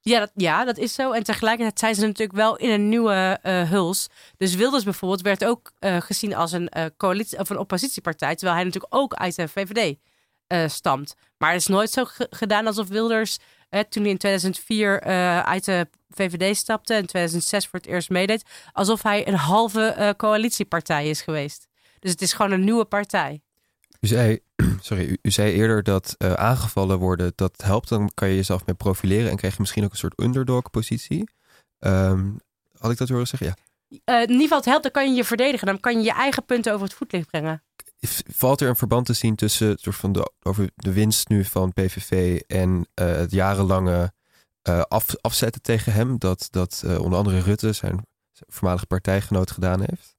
Ja dat, ja, dat is zo. En tegelijkertijd zijn ze natuurlijk wel in een nieuwe eh, huls. Dus Wilders bijvoorbeeld werd ook eh, gezien als een, coalitie, of een oppositiepartij, terwijl hij natuurlijk ook uit de VVD stamt. Maar het is nooit zo gedaan alsof Wilders toen hij in 2004 uh, uit de VVD stapte en in 2006 voor het eerst meedeed, alsof hij een halve uh, coalitiepartij is geweest. Dus het is gewoon een nieuwe partij. U zei, [CLEARS THROAT] sorry, u, u zei eerder dat uh, aangevallen worden, dat helpt. Dan kan je jezelf mee profileren en krijg je misschien ook een soort underdog-positie. Um, had ik dat horen zeggen? Ja. Uh, in ieder geval, het helpt, dan kan je je verdedigen. Dan kan je je eigen punten over het voetlicht brengen. Valt er een verband te zien tussen van de, over de winst nu van PVV en uh, het jarenlange uh, af, afzetten tegen hem? Dat, dat uh, onder andere Rutte, zijn voormalige partijgenoot, gedaan heeft?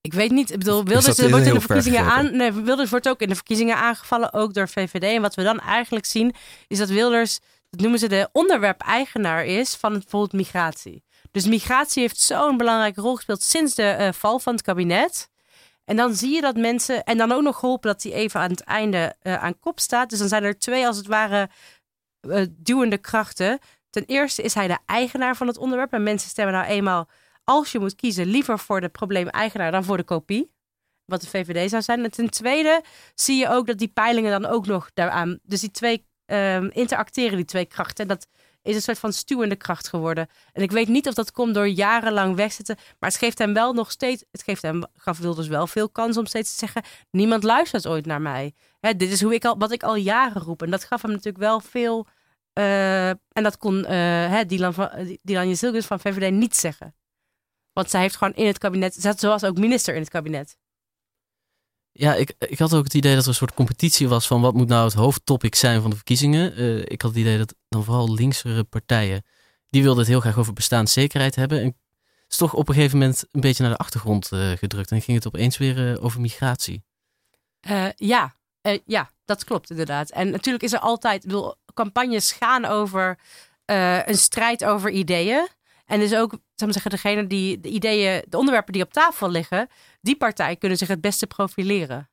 Ik weet niet. Ik bedoel, Wilders wordt in de verkiezingen aan. Nee, Wilders wordt ook in de verkiezingen aangevallen, ook door VVD. En wat we dan eigenlijk zien, is dat Wilders, dat noemen ze de onderwerp-eigenaar is van bijvoorbeeld migratie. Dus migratie heeft zo'n belangrijke rol gespeeld sinds de uh, val van het kabinet. En dan zie je dat mensen, en dan ook nog geholpen dat hij even aan het einde uh, aan kop staat. Dus dan zijn er twee als het ware uh, duwende krachten. Ten eerste is hij de eigenaar van het onderwerp. En mensen stemmen nou eenmaal, als je moet kiezen, liever voor de probleem-eigenaar dan voor de kopie. Wat de VVD zou zijn. En ten tweede zie je ook dat die peilingen dan ook nog daaraan. Dus die twee um, interacteren, die twee krachten. En dat is een soort van stuwende kracht geworden. En ik weet niet of dat komt door jarenlang wegzetten. Maar het geeft hem wel nog steeds. Het geeft hem, gaf Wilders wel veel kans om steeds te zeggen: niemand luistert ooit naar mij. Hè, dit is hoe ik al, wat ik al jaren roep. En dat gaf hem natuurlijk wel veel. Uh, en dat kon uh, hè, Dylan, van, Dylan Jezilgus van VVD niet zeggen. Want zij heeft gewoon in het kabinet, zat zoals ook minister in het kabinet. Ja, ik, ik had ook het idee dat er een soort competitie was van wat moet nou het hoofdtopic zijn van de verkiezingen. Uh, ik had het idee dat dan vooral linkse partijen, die wilden het heel graag over bestaanszekerheid hebben. En is toch op een gegeven moment een beetje naar de achtergrond uh, gedrukt. En ging het opeens weer uh, over migratie. ja, ja, dat klopt inderdaad. En natuurlijk is er altijd, bedoel, campagnes gaan over een strijd over ideeën. En dus ook, zou zeggen, degene die de ideeën, de onderwerpen die op tafel liggen, die partijen kunnen zich het beste profileren.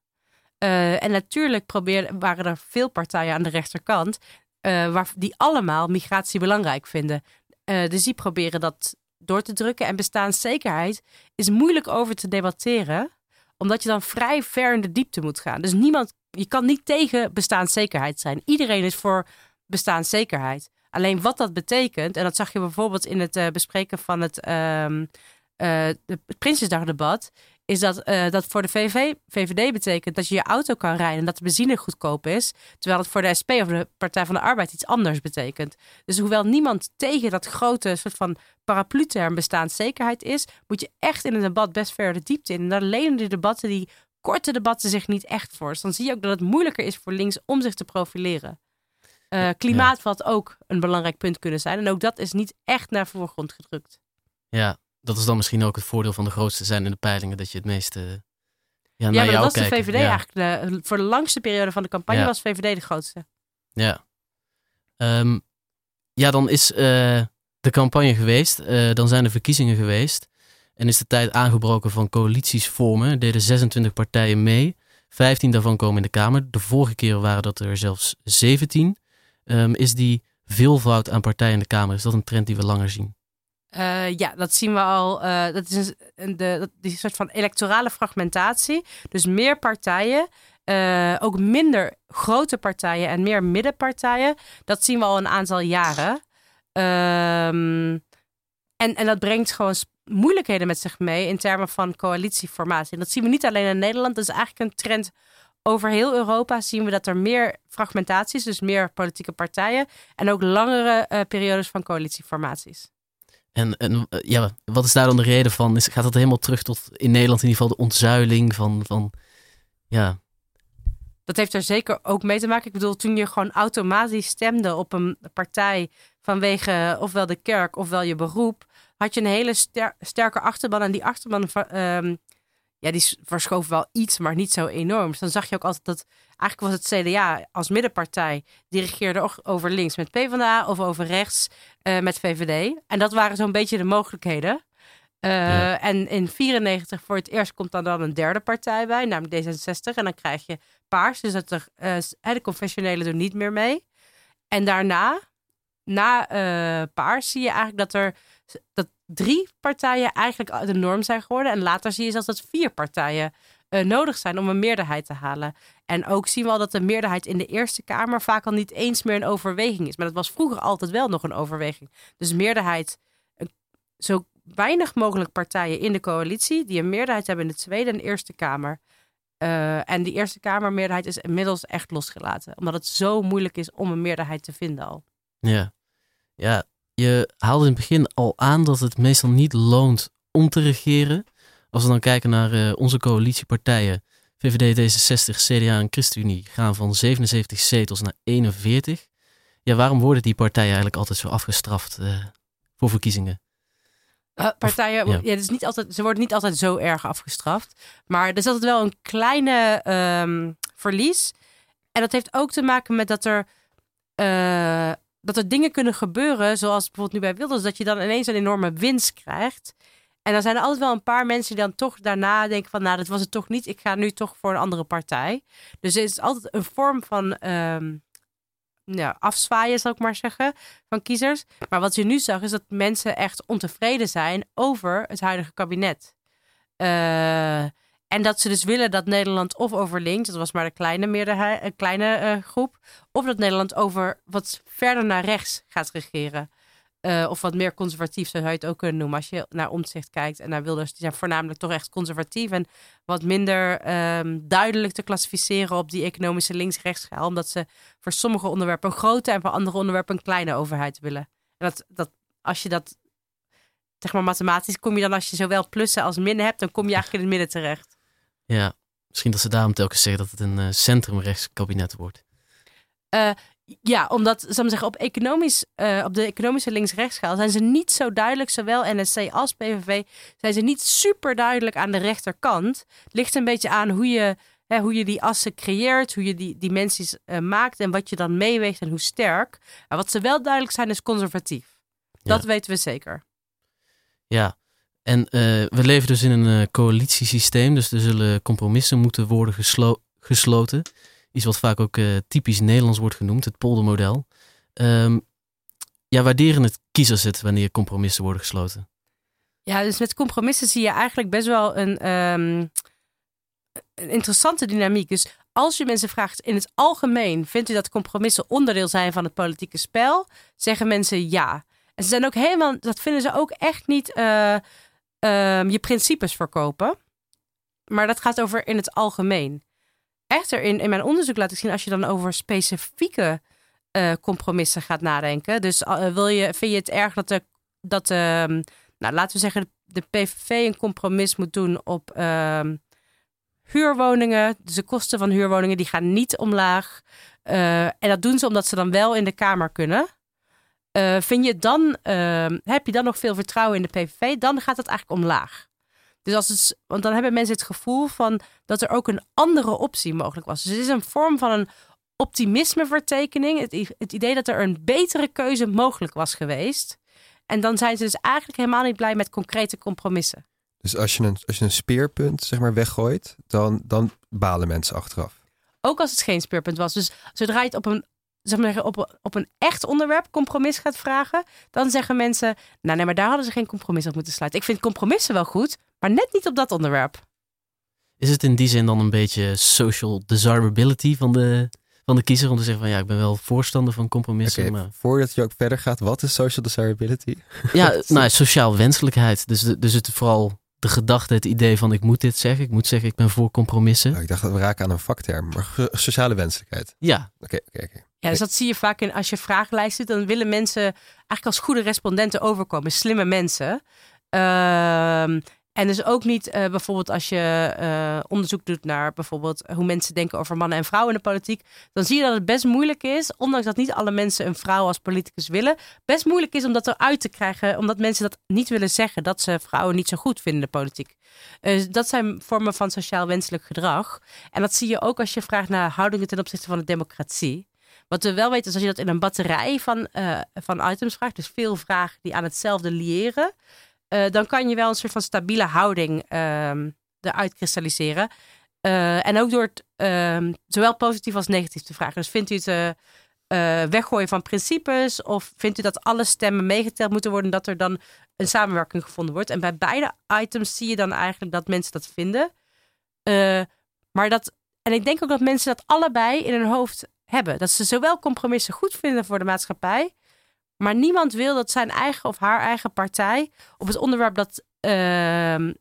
Uh, en natuurlijk probeer, waren er veel partijen aan de rechterkant uh, waar, die allemaal migratie belangrijk vinden. Uh, dus die proberen dat door te drukken. En bestaanszekerheid is moeilijk over te debatteren, omdat je dan vrij ver in de diepte moet gaan. Dus niemand, je kan niet tegen bestaanszekerheid zijn. Iedereen is voor bestaanszekerheid. Alleen wat dat betekent, en dat zag je bijvoorbeeld in het uh, bespreken van het, uh, uh, het Prinsjesdagdebat, is dat uh, dat voor de VV, VVD betekent dat je je auto kan rijden en dat de benzine goedkoop is. Terwijl het voor de SP of de Partij van de Arbeid iets anders betekent. Dus hoewel niemand tegen dat grote soort van paraplu-term bestaanszekerheid is, moet je echt in een debat best ver de diepte in. En daar lenen die debatten, die korte debatten, zich niet echt voor. Dus dan zie je ook dat het moeilijker is voor links om zich te profileren. Uh, klimaat ja. had ook een belangrijk punt kunnen zijn. En ook dat is niet echt naar voorgrond gedrukt. Ja, dat is dan misschien ook het voordeel van de grootste zijn in de peilingen. Dat je het meeste ja, ja, naar maar jou dat was kijken. de VVD ja. eigenlijk. De, voor de langste periode van de campagne Ja. was VVD de grootste. Ja. Ehm, ja, dan is eh, de campagne geweest. Eh, dan zijn de verkiezingen geweest. En is de tijd aangebroken van coalities vormen. Deden 26 partijen mee. 15 daarvan komen in de Kamer. De vorige keer waren dat er zelfs 17. Ehm, is die veelvoud aan partijen in de Kamer, is dat een trend die we langer zien? Eh, ja, dat zien we al. eh, dat is een, de, soort van electorale fragmentatie. Dus meer partijen, eh, ook minder grote partijen en meer middenpartijen. Dat zien we al een aantal jaren. Ehm, en, en dat brengt gewoon moeilijkheden met zich mee in termen van coalitieformatie. En dat zien we niet alleen in Nederland. Dat is eigenlijk een trend over heel Europa. Zien we dat er meer fragmentaties, dus meer politieke partijen. En ook langere eh, periodes van coalitieformaties. En, en eh, ja, wat is daar dan de reden van? Is, gaat dat helemaal terug tot in Nederland in ieder geval de ontzuiling van, van ja, Dat heeft er zeker ook mee te maken. Ik bedoel, toen je gewoon automatisch stemde op een partij vanwege ofwel de kerk ofwel je beroep, had je een hele ster- sterke achterban. En die achterban, ehm, ja, die verschoof wel iets, maar niet zo enorm. Dus dan zag je ook altijd dat, eigenlijk was het CDA als middenpartij, die regeerde ook over links met PvdA of over rechts eh, met VVD. En dat waren zo'n beetje de mogelijkheden. Eh, Ja. En in 94 voor het eerst komt dan, dan een derde partij bij, namelijk D66. En dan krijg je paars, dus dat er, eh, de confessionelen doen niet meer mee. En daarna, na paars, zie je eigenlijk dat er dat drie partijen eigenlijk de norm zijn geworden. En later zie je zelfs dat vier partijen eh, nodig zijn om een meerderheid te halen. En ook zien we al dat de meerderheid in de Eerste Kamer vaak al niet eens meer een overweging is. Maar dat was vroeger altijd wel nog een overweging. Dus meerderheid, zo weinig mogelijk partijen in de coalitie die een meerderheid hebben in de Tweede en Eerste Kamer. Eh, en die Eerste Kamermeerderheid is inmiddels echt losgelaten. Omdat het zo moeilijk is om een meerderheid te vinden al. Ja. ja, je haalde in het begin al aan dat het meestal niet loont om te regeren. Als we dan kijken naar eh, onze coalitiepartijen, VVD, D66, CDA en ChristenUnie, gaan van 77 zetels naar 41. Ja, waarom worden die partijen eigenlijk altijd zo afgestraft eh, voor verkiezingen? Uh, partijen, ja. ja. is niet altijd, ze worden niet altijd zo erg afgestraft. Maar er is altijd wel een kleine ehm, verlies. En dat heeft ook te maken met dat er, eh, dat er dingen kunnen gebeuren. Zoals bijvoorbeeld nu bij Wilders. Dat je dan ineens een enorme winst krijgt. En dan zijn er altijd wel een paar mensen die dan toch daarna denken van... nou, dat was het toch niet. Ik ga nu toch voor een andere partij. Dus er is altijd een vorm van... ehm, ja, afzwaaien, zal ik maar zeggen, van kiezers. Maar wat je nu zag, is dat mensen echt ontevreden zijn over het huidige kabinet. Eh, en dat ze dus willen dat Nederland of over links, dat was maar de kleine, meerderheid, een kleine eh, groep, of dat Nederland over wat verder naar rechts gaat regeren. Eh, of wat meer conservatief, zo zou je het ook kunnen noemen. Als je naar omzicht kijkt en naar Wilders, die zijn voornamelijk toch echt conservatief en wat minder ehm, duidelijk te klassificeren op die economische links-rechts schaal. Omdat ze voor sommige onderwerpen een grote en voor andere onderwerpen een kleine overheid willen. En dat, dat als je dat, zeg maar mathematisch, kom je dan als je zowel plussen als minnen hebt, dan kom je eigenlijk in het midden terecht. Ja, misschien dat ze daarom telkens zeggen dat het een eh, centrumrechts kabinet wordt. Eh, ja, omdat, zal ik zeggen, op, economisch, eh, op de economische links-rechtsschaal zijn ze niet zo duidelijk, zowel NSC als PVV, zijn ze niet super duidelijk aan de rechterkant. Het ligt een beetje aan hoe je, hè, hoe je die assen creëert, hoe je die dimensies maakt en wat je dan meeweegt en hoe sterk. Maar wat ze wel duidelijk zijn, is conservatief. Dat weten we zeker. Ja, en eh, we leven dus in een eh, coalitiesysteem, dus er zullen compromissen moeten worden geslo- gesloten. Iets wat vaak ook eh, typisch Nederlands wordt genoemd, het poldermodel. Ehm, ja, waarderen het kiezers het wanneer compromissen worden gesloten? Ja, dus met compromissen zie je eigenlijk best wel een, ehm, een interessante dynamiek. Dus als je mensen vraagt in het algemeen, vindt u dat compromissen onderdeel zijn van het politieke spel? Zeggen mensen ja. En ze zijn ook helemaal, dat vinden ze ook echt niet ehm, je principes verkopen. Maar dat gaat over in het algemeen. Echter, in, in mijn onderzoek laat ik zien, als je dan over specifieke eh, compromissen gaat nadenken. Dus eh, wil je, vind je het erg dat de, dat ehm, nou, laten we zeggen, de PVV een compromis moet doen op ehm, huurwoningen. Dus de kosten van huurwoningen die gaan niet omlaag. Eh, en dat doen ze omdat ze dan wel in de Kamer kunnen. Eh, vind je dan, ehm, heb je dan nog veel vertrouwen in de PVV? Dan gaat het eigenlijk omlaag. Dus als het, want dan hebben mensen het gevoel van dat er ook een andere optie mogelijk was. Dus het is een vorm van een optimismevertekening. Het, het idee dat er een betere keuze mogelijk was geweest. En dan zijn ze dus eigenlijk helemaal niet blij met concrete compromissen. Dus als je een, als je een speerpunt zeg maar weggooit, dan, dan balen mensen achteraf. Ook als het geen speerpunt was. Dus zodra je het op een, zeg maar, op, een- op een echt onderwerp compromis gaat vragen, dan zeggen mensen: Nou, nee, maar daar hadden ze geen compromis op moeten sluiten. Ik vind compromissen wel goed, maar net niet op dat onderwerp. Is het in die zin dan een beetje social desirability van de, van de kiezer om te zeggen van ja, ik ben wel voorstander van compromissen, Oké, maar voordat je ook verder gaat, wat is social desirability? Ja, [LAUGHS] nou, sociaal wenselijkheid. Dus, dus het vooral de gedachte, het idee van ik moet dit zeggen. Ik moet zeggen, ik ben voor compromissen. Nou, ik dacht dat we raken aan een vakterm, maar sociale wenselijkheid. Ja. Oké, oké, oké. Ja, dus dat zie je vaak in als je vragenlijst doet, dan willen mensen eigenlijk als goede respondenten overkomen, slimme mensen. Ehm, En dus ook niet eh, bijvoorbeeld als je eh, onderzoek doet naar bijvoorbeeld hoe mensen denken over mannen en vrouwen in de politiek. Dan zie je dat het best moeilijk is, ondanks dat niet alle mensen een vrouw als politicus willen. Best moeilijk is om dat eruit te krijgen, omdat mensen dat niet willen zeggen. Dat ze vrouwen niet zo goed vinden in de politiek. Uh, dat zijn vormen van sociaal wenselijk gedrag. En dat zie je ook als je vraagt naar houdingen ten opzichte van de democratie. Wat we wel weten is als je dat in een batterij van, van items vraagt, dus veel vragen die aan hetzelfde liëren uh, dan kan je wel een soort van stabiele houding uh, eruit kristalliseren. Uh, en ook door het ehm, zowel positief als negatief te vragen. Dus vindt u het uh, weggooien van principes? Of vindt u dat alle stemmen meegeteld moeten worden, dat er dan een samenwerking gevonden wordt? En bij beide items zie je dan eigenlijk dat mensen dat vinden. maar dat, en ik denk ook dat mensen dat allebei in hun hoofd hebben. Dat ze zowel compromissen goed vinden voor de maatschappij, maar niemand wil dat zijn eigen of haar eigen partij op het onderwerp dat, uh,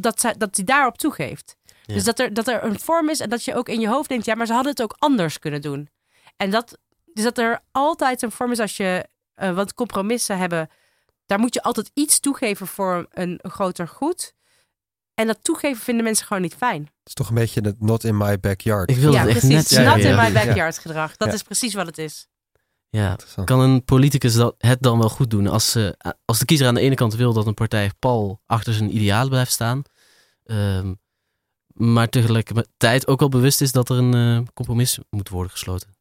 dat, zij, dat die daarop toegeeft. Dus dat er, dat er een vorm is en dat je ook in je hoofd denkt, ja, maar ze hadden het ook anders kunnen doen. En dat, dus dat er altijd een vorm is als je, uh, want compromissen hebben, daar moet je altijd iets toegeven voor een, een groter goed. En dat toegeven vinden mensen gewoon niet fijn. Het is toch een beetje het not in my backyard. Ik wil ja, het echt precies. net Not in my backyard gedrag. Dat is precies wat het is. Ja, kan een politicus dat, het dan wel goed doen als, uh, als de kiezer aan de ene kant wil dat een partij pal achter zijn idealen blijft staan, um, maar tegelijkertijd ook wel bewust is dat er een uh, compromis moet worden gesloten?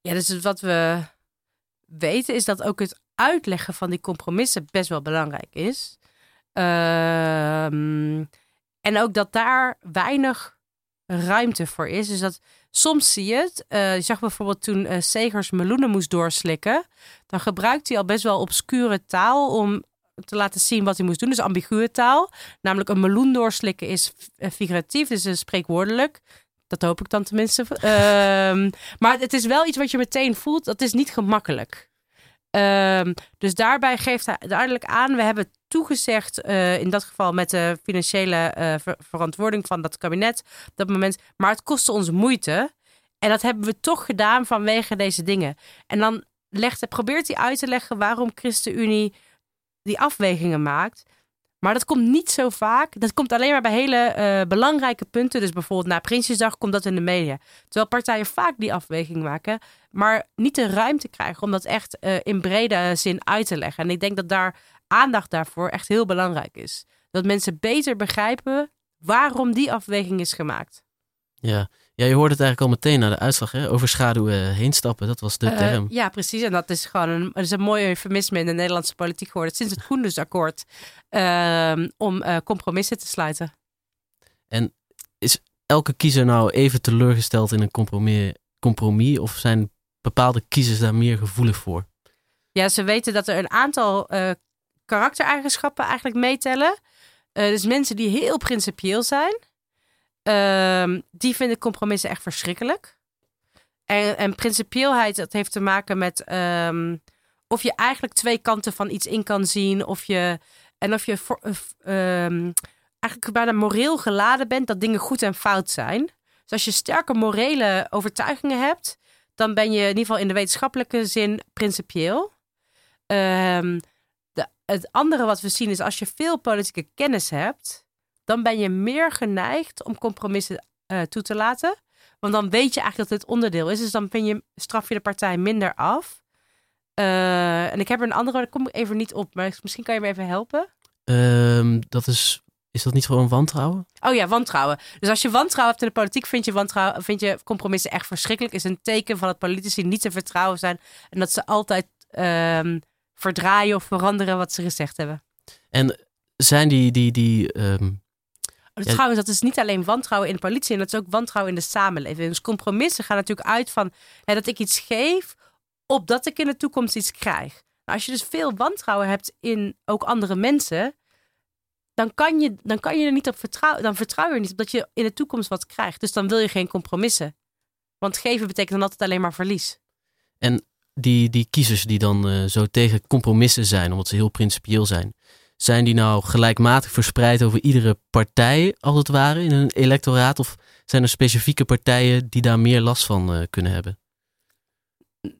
Ja, dus wat we weten is dat ook het uitleggen van die compromissen best wel belangrijk is. Um, en ook dat daar weinig ruimte voor is. Dus dat soms zie je het. Uh, je zag bijvoorbeeld toen uh, Segers meloenen moest doorslikken. Dan gebruikt hij al best wel obscure taal om te laten zien wat hij moest doen. Dus ambiguë taal. Namelijk een meloen doorslikken is figuratief, dus spreekwoordelijk. Dat hoop ik dan tenminste. Uh, maar het is wel iets wat je meteen voelt. Dat is niet gemakkelijk. Um, dus daarbij geeft hij duidelijk aan, we hebben toegezegd, uh, in dat geval met de financiële ver verantwoording van dat kabinet dat moment, maar het kostte ons moeite. En dat hebben we toch gedaan vanwege deze dingen. En dan legt, probeert hij uit te leggen waarom ChristenUnie die afwegingen maakt. Maar dat komt niet zo vaak. Dat komt alleen maar bij hele uh, belangrijke punten. Dus bijvoorbeeld na Prinsjesdag komt dat in de media. Terwijl partijen vaak die afweging maken, maar niet de ruimte krijgen om dat echt uh, in brede zin uit te leggen. En ik denk dat daar aandacht daarvoor echt heel belangrijk is. Dat mensen beter begrijpen waarom die afweging is gemaakt. Ja. Ja, je hoort het eigenlijk al meteen na de uitslag. Hè? Overschaduwen, heen stappen, dat was de Uh, term. ja, precies. En dat is gewoon een, dat is een mooi eufemisme in de Nederlandse politiek geworden. Sinds het Koendersakkoord. Uh, om uh, compromissen te sluiten. En is elke kiezer nou even teleurgesteld in een compromis? compromis of zijn bepaalde kiezers daar meer gevoelig voor? Ja, ze weten dat er een aantal uh, karaktereigenschappen eigenlijk meetellen. Dus mensen die heel principieel zijn. Uh, die vinden compromissen echt verschrikkelijk. En, en principieelheid, dat heeft te maken met um, of je eigenlijk twee kanten van iets in kan zien. Of je, en of je um, eigenlijk bijna moreel geladen bent dat dingen goed en fout zijn. Dus als je sterke morele overtuigingen hebt, dan ben je in ieder geval in de wetenschappelijke zin principieel. De, het andere wat we zien is als je veel politieke kennis hebt, dan ben je meer geneigd om compromissen uh, toe te laten. Want dan weet je eigenlijk dat het onderdeel is. Dus dan vind je, straf je de partij minder af. Uh, en ik heb er een andere, daar kom ik even niet op. Maar misschien kan je me even helpen. Um, dat is, is dat niet gewoon wantrouwen? Oh ja, wantrouwen. Dus als je wantrouwen hebt in de politiek, vind je, wantrouwen, vind je compromissen echt verschrikkelijk. Is een teken van dat politici niet te vertrouwen zijn. En dat ze altijd um, verdraaien of veranderen wat ze gezegd hebben. En zijn die, die, die um, ja. Trouwens, dat is niet alleen wantrouwen in de politie, en dat is ook wantrouwen in de samenleving. Dus compromissen gaan natuurlijk uit van hè, dat ik iets geef, opdat ik in de toekomst iets krijg. Nou, als je dus veel wantrouwen hebt in ook andere mensen, dan kan je, dan kan je er niet op vertrouwen. Dan vertrouw je er niet op dat je in de toekomst wat krijgt. Dus dan wil je geen compromissen. Want geven betekent dan altijd alleen maar verlies. En die, die kiezers die dan uh, zo tegen compromissen zijn, omdat ze heel principieel zijn, zijn die nou gelijkmatig verspreid over iedere partij, als het ware, in een electoraat? Of zijn er specifieke partijen die daar meer last van uh, kunnen hebben?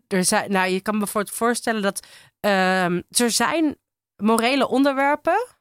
Er zijn, nou, je kan me voorstellen dat uh, er zijn morele onderwerpen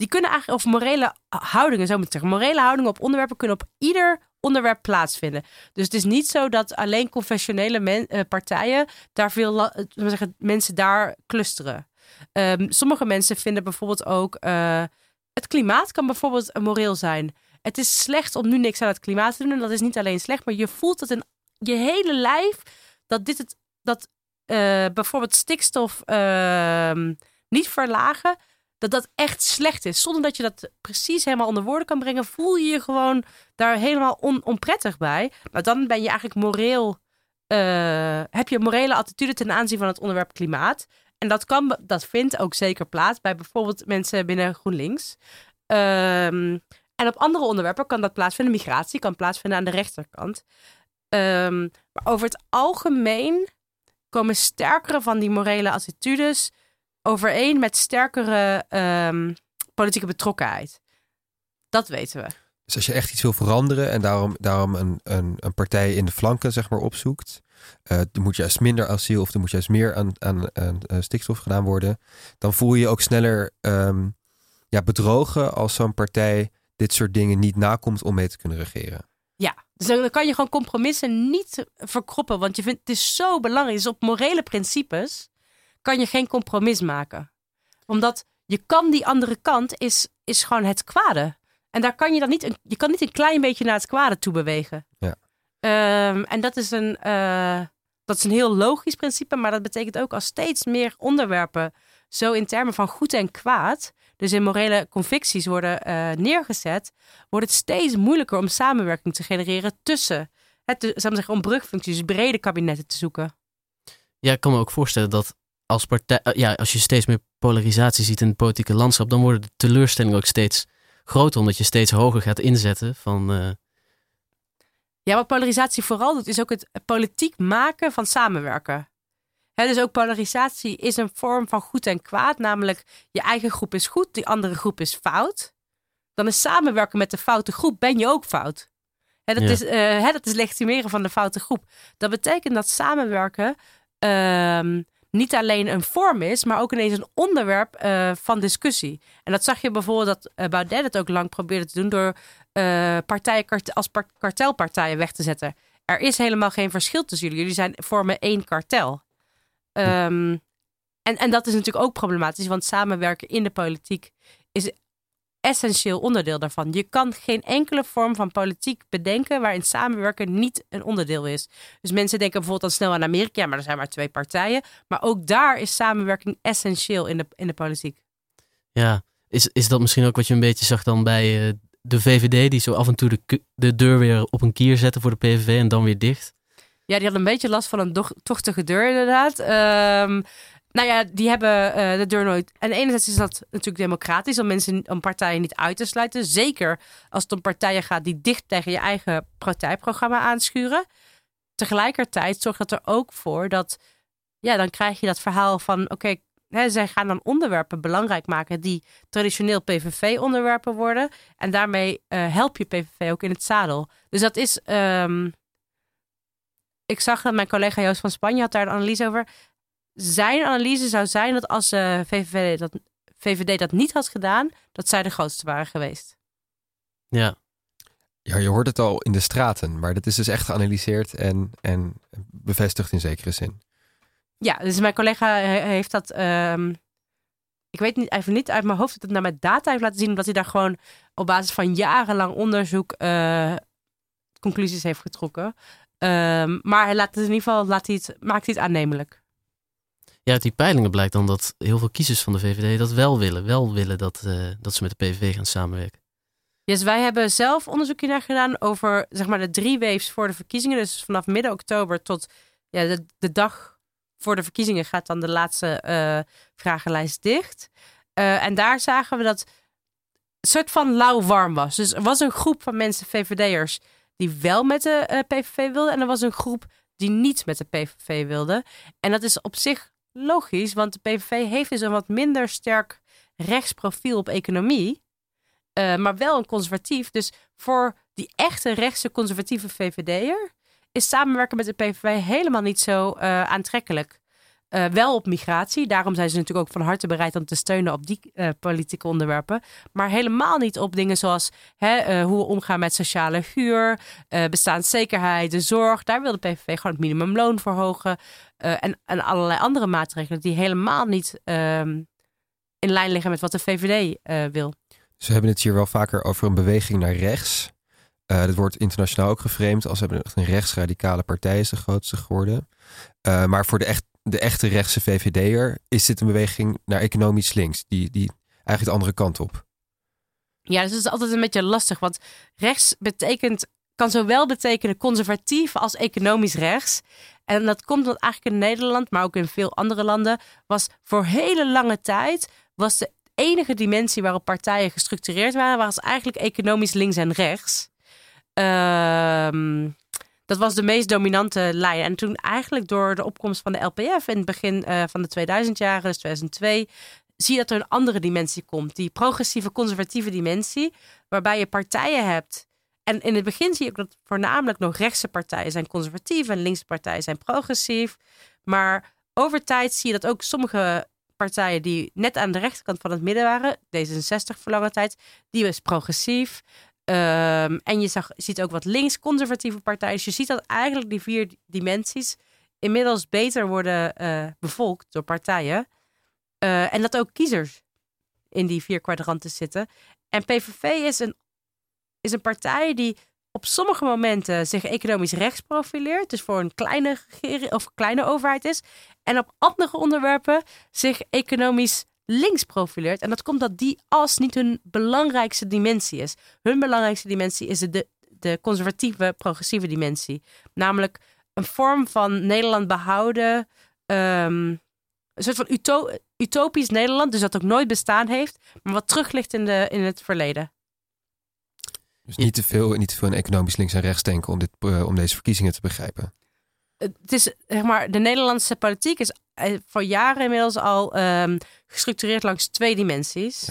die kunnen eigenlijk, of morele houdingen, zo moet ik zeggen, morele houdingen op onderwerpen kunnen op ieder onderwerp plaatsvinden. Dus het is niet zo dat alleen confessionele eh, partijen daar veel eh, zeggen, mensen daar clusteren. Ehm, sommige mensen vinden bijvoorbeeld ook eh, het klimaat kan bijvoorbeeld moreel zijn. Het is slecht om nu niks aan het klimaat te doen. En dat is niet alleen slecht, maar je voelt het in je hele lijf dat dit het dat eh, bijvoorbeeld stikstof ehm, niet verlagen, dat dat echt slecht is. Zonder dat je dat precies helemaal onder woorden kan brengen, voel je je gewoon daar helemaal on, onprettig bij. Maar dan ben je eigenlijk moreel, eh, heb je morele attitude ten aanzien van het onderwerp klimaat. En dat, kan, dat vindt ook zeker plaats bij bijvoorbeeld mensen binnen GroenLinks. Ehm, en op andere onderwerpen kan dat plaatsvinden. Migratie kan plaatsvinden aan de rechterkant. Ehm, maar over het algemeen komen sterkere van die morele attitudes overeen met sterkere ehm, politieke betrokkenheid. Dat weten we. Dus als je echt iets wil veranderen en daarom, daarom een, een, een partij in de flanken zeg maar, opzoekt, er moet juist minder asiel of er moet juist meer aan, aan, aan, eh, stikstof gedaan worden, dan voel je je ook sneller ehm, ja, bedrogen als zo'n partij dit soort dingen niet nakomt om mee te kunnen regeren. Ja, dus dan kan je gewoon compromissen niet verkroppen. Want je vindt het is zo belangrijk. Dus op morele principes kan je geen compromis maken. Omdat je kan die andere kant is, is gewoon het kwade. En daar kan je dan niet een, je kan niet een klein beetje naar het kwade toe bewegen. Ja. Ehm, en dat is, een, eh, dat is een heel logisch principe, maar dat betekent ook als steeds meer onderwerpen zo in termen van goed en kwaad, dus in morele convicties worden eh, neergezet, wordt het steeds moeilijker om samenwerking te genereren tussen, het, zeggen, om brugfuncties, brede kabinetten te zoeken. Ja, ik kan me ook voorstellen dat als, partij, eh, ja, als je steeds meer polarisatie ziet in het politieke landschap, dan worden de teleurstellingen ook steeds groter, omdat je steeds hoger gaat inzetten van... Ja, wat polarisatie vooral doet, is ook het politiek maken van samenwerken. Hè, dus ook polarisatie is een vorm van goed en kwaad. Namelijk, je eigen groep is goed, die andere groep is fout. Dan is samenwerken met de foute groep, ben je ook fout. Dat, Ja. is, eh, hè, dat is legitimeren van de foute groep. Dat betekent dat samenwerken ehm, niet alleen een vorm is, maar ook ineens een onderwerp eh, van discussie. En dat zag je bijvoorbeeld dat eh, Baudet het ook lang probeerde te doen door eh, partijen als par- kartelpartijen weg te zetten. Er is helemaal geen verschil tussen jullie. Jullie zijn, vormen één kartel. Ehm, en, en dat is natuurlijk ook problematisch, want samenwerken in de politiek is essentieel onderdeel daarvan. Je kan geen enkele vorm van politiek bedenken waarin samenwerken niet een onderdeel is. Dus mensen denken bijvoorbeeld dan snel aan Amerika, maar er zijn maar twee partijen. Maar ook daar is samenwerking essentieel in de, in de politiek. Ja, is, is dat misschien ook wat je een beetje zag dan bij eh, de VVD, die zo af en toe de, de deur weer op een kier zetten voor de PVV en dan weer dicht? Ja, die hadden een beetje last van een tochtige deur, inderdaad. Ehm, nou ja, die hebben eh, de deur nooit. En enerzijds is dat natuurlijk democratisch om mensen, om partijen niet uit te sluiten. Zeker als het om partijen gaat die dicht tegen je eigen partijprogramma aanschuren. Tegelijkertijd zorgt dat er ook voor dat, ja, dan krijg je dat verhaal van, oké, zij gaan dan onderwerpen belangrijk maken die traditioneel PVV-onderwerpen worden. En daarmee eh, help je PVV ook in het zadel. Dus dat is. ehm, ik zag dat mijn collega Joost van Spanje had daar een analyse over. Zijn analyse zou zijn dat als eh, VVD, dat, VVD dat niet had gedaan, dat zij de grootste waren geweest. Ja. Ja, je hoort het al in de straten, maar dat is dus echt geanalyseerd en, en bevestigd in zekere zin. Ja, dus mijn collega he- heeft dat. ehm, ik weet niet, even niet uit mijn hoofd dat het naar met data heeft laten zien, omdat hij daar gewoon op basis van jarenlang onderzoek eh, conclusies heeft getrokken. Ehm, maar hij laat het in ieder geval laat hij het, maakt hij het aannemelijk. Ja, uit die peilingen blijkt dan dat heel veel kiezers van de VVD dat wel willen. Wel willen dat, eh, dat ze met de PVV gaan samenwerken. Yes, wij hebben zelf onderzoek naar gedaan over zeg maar, de drie waves voor de verkiezingen. Dus vanaf midden oktober tot ja, de, de dag voor de verkiezingen gaat dan de laatste eh, vragenlijst dicht. Eh, en daar zagen we dat het soort van lauw-warm was. Dus er was een groep van mensen, VVD'ers, die wel met de eh, PVV wilden. En er was een groep die niet met de PVV wilde. En dat is op zich logisch, want de PVV heeft dus een wat minder sterk rechtsprofiel op economie. Maar wel een conservatief. Dus voor die echte rechtse conservatieve VVD'er is samenwerken met de PVV helemaal niet zo eh, aantrekkelijk. eh, wel op migratie. Daarom zijn ze natuurlijk ook van harte bereid om te steunen op die eh, politieke onderwerpen. Maar helemaal niet op dingen zoals hè, hoe we omgaan met sociale huur, bestaanszekerheid, de zorg. Daar wil de PVV gewoon het minimumloon verhogen. en, en allerlei andere maatregelen die helemaal niet ehm, in lijn liggen met wat de VVD wil. We hebben het hier wel vaker over een beweging naar rechts. Eh dat wordt internationaal ook geframed als hebben een rechtsradicale partij is de grootste geworden. Eh, maar voor de, echt, de echte rechtse VVD'er is dit een beweging naar economisch links. Die, die eigenlijk de andere kant op. Ja, dus het is altijd een beetje lastig. Want rechts betekent, kan zowel betekenen conservatief als economisch rechts. En dat komt omdat eigenlijk in Nederland, maar ook in veel andere landen, was voor hele lange tijd was de enige dimensie waarop partijen gestructureerd waren, was eigenlijk economisch links en rechts. Ehm, dat was de meest dominante lijn. En toen eigenlijk door de opkomst van de LPF in het begin eh, van de 2000 jaren, dus 2002, zie je dat er een andere dimensie komt. Die progressieve, conservatieve dimensie, waarbij je partijen hebt. En in het begin zie je ook dat voornamelijk nog rechtse partijen zijn conservatief en linkse partijen zijn progressief. Maar over tijd zie je dat ook sommige partijen die net aan de rechterkant van het midden waren, D66 voor lange tijd, die was progressief. Ehm, en je zag, ziet ook wat links-conservatieve partijen. Dus je ziet dat eigenlijk die vier dimensies inmiddels beter worden eh, bevolkt door partijen. Eh, en dat ook kiezers in die vier kwadranten zitten. En PVV is een, is een partij die op sommige momenten zich economisch rechts profileert. Dus voor een kleine of kleine overheid is. En op andere onderwerpen zich economisch links profileert. En dat komt dat die as niet hun belangrijkste dimensie is. Hun belangrijkste dimensie is de, de conservatieve, progressieve dimensie. Namelijk een vorm van Nederland behouden. ehm, een soort van uto- utopisch Nederland, dus dat ook nooit bestaan heeft, maar wat terug ligt in, de, in het verleden. Dus niet te veel, niet te veel in economisch links en rechts denken om, dit, eh, om deze verkiezingen te begrijpen. Het is, zeg maar, de Nederlandse politiek is eh, voor jaren inmiddels al ehm, gestructureerd langs twee dimensies.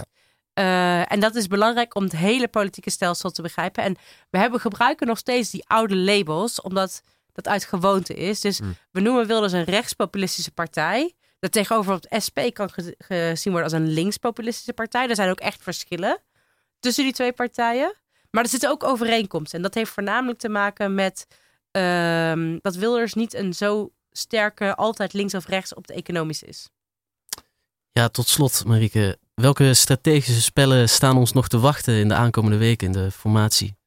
Eh, en dat is belangrijk om het hele politieke stelsel te begrijpen. En we hebben, gebruiken nog steeds die oude labels, omdat dat uit gewoonte is. Dus we noemen Wilders een rechtspopulistische partij. Dat tegenover op het SP kan ge- gezien worden als een linkspopulistische partij. Er zijn ook echt verschillen tussen die twee partijen. Maar er zitten ook overeenkomsten. En dat heeft voornamelijk te maken met ehm, dat Wilders niet een zo sterke, altijd links of rechts op de economische is. Ja, tot slot, Marieke. Welke strategische spellen staan ons nog te wachten in de aankomende weken in de formatie?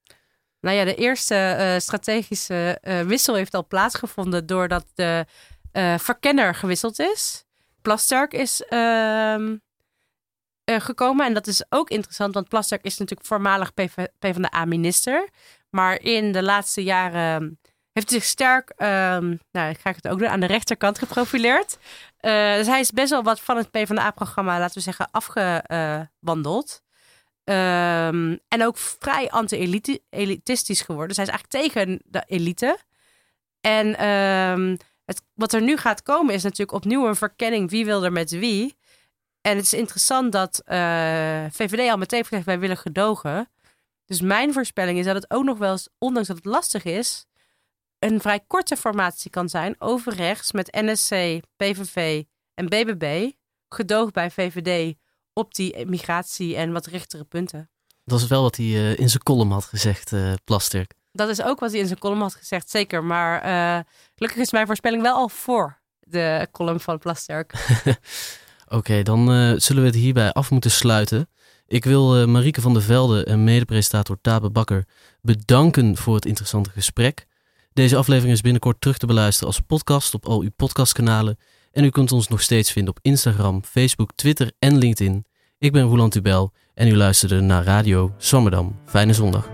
Nou ja, de eerste eh, strategische eh, wissel heeft al plaatsgevonden doordat de eh, verkenner gewisseld is. Plasterk is ehm, eh, gekomen en dat is ook interessant, want Plasterk is natuurlijk voormalig PV PvdA-minister. Maar in de laatste jaren heeft hij zich sterk, ehm, nou ik ga het ook doen, aan de rechterkant geprofileerd. Eh, dus hij is best wel wat van het PvdA-programma, laten we zeggen, afgewandeld. Ehm, en ook vrij anti-elitistisch geworden. Dus hij is eigenlijk tegen de elite. En ehm, het, wat er nu gaat komen is natuurlijk opnieuw een verkenning wie wil er met wie. En het is interessant dat eh, VVD al meteen gezegd wij willen gedogen. Dus mijn voorspelling is dat het ook nog wel eens, ondanks dat het lastig is, een vrij korte formatie kan zijn over rechts met NSC, PVV en BBB. Gedoogd bij VVD op die migratie en wat richtere punten. Dat is wel wat hij eh, in zijn column had gezegd, eh Plasterk. Dat is ook wat hij in zijn column had gezegd, zeker. Maar eh, gelukkig is mijn voorspelling wel al voor de column van Plasterk. [LAUGHS] Oké, dan zullen we het hierbij af moeten sluiten. Ik wil Marieke van der Velde en medepresentator Tabe Bakker bedanken voor het interessante gesprek. Deze aflevering is binnenkort terug te beluisteren als podcast op al uw podcastkanalen. En u kunt ons nog steeds vinden op Instagram, Facebook, Twitter en LinkedIn. Ik ben Roland Tubel en u luisterde naar Radio Swammerdam. Fijne zondag.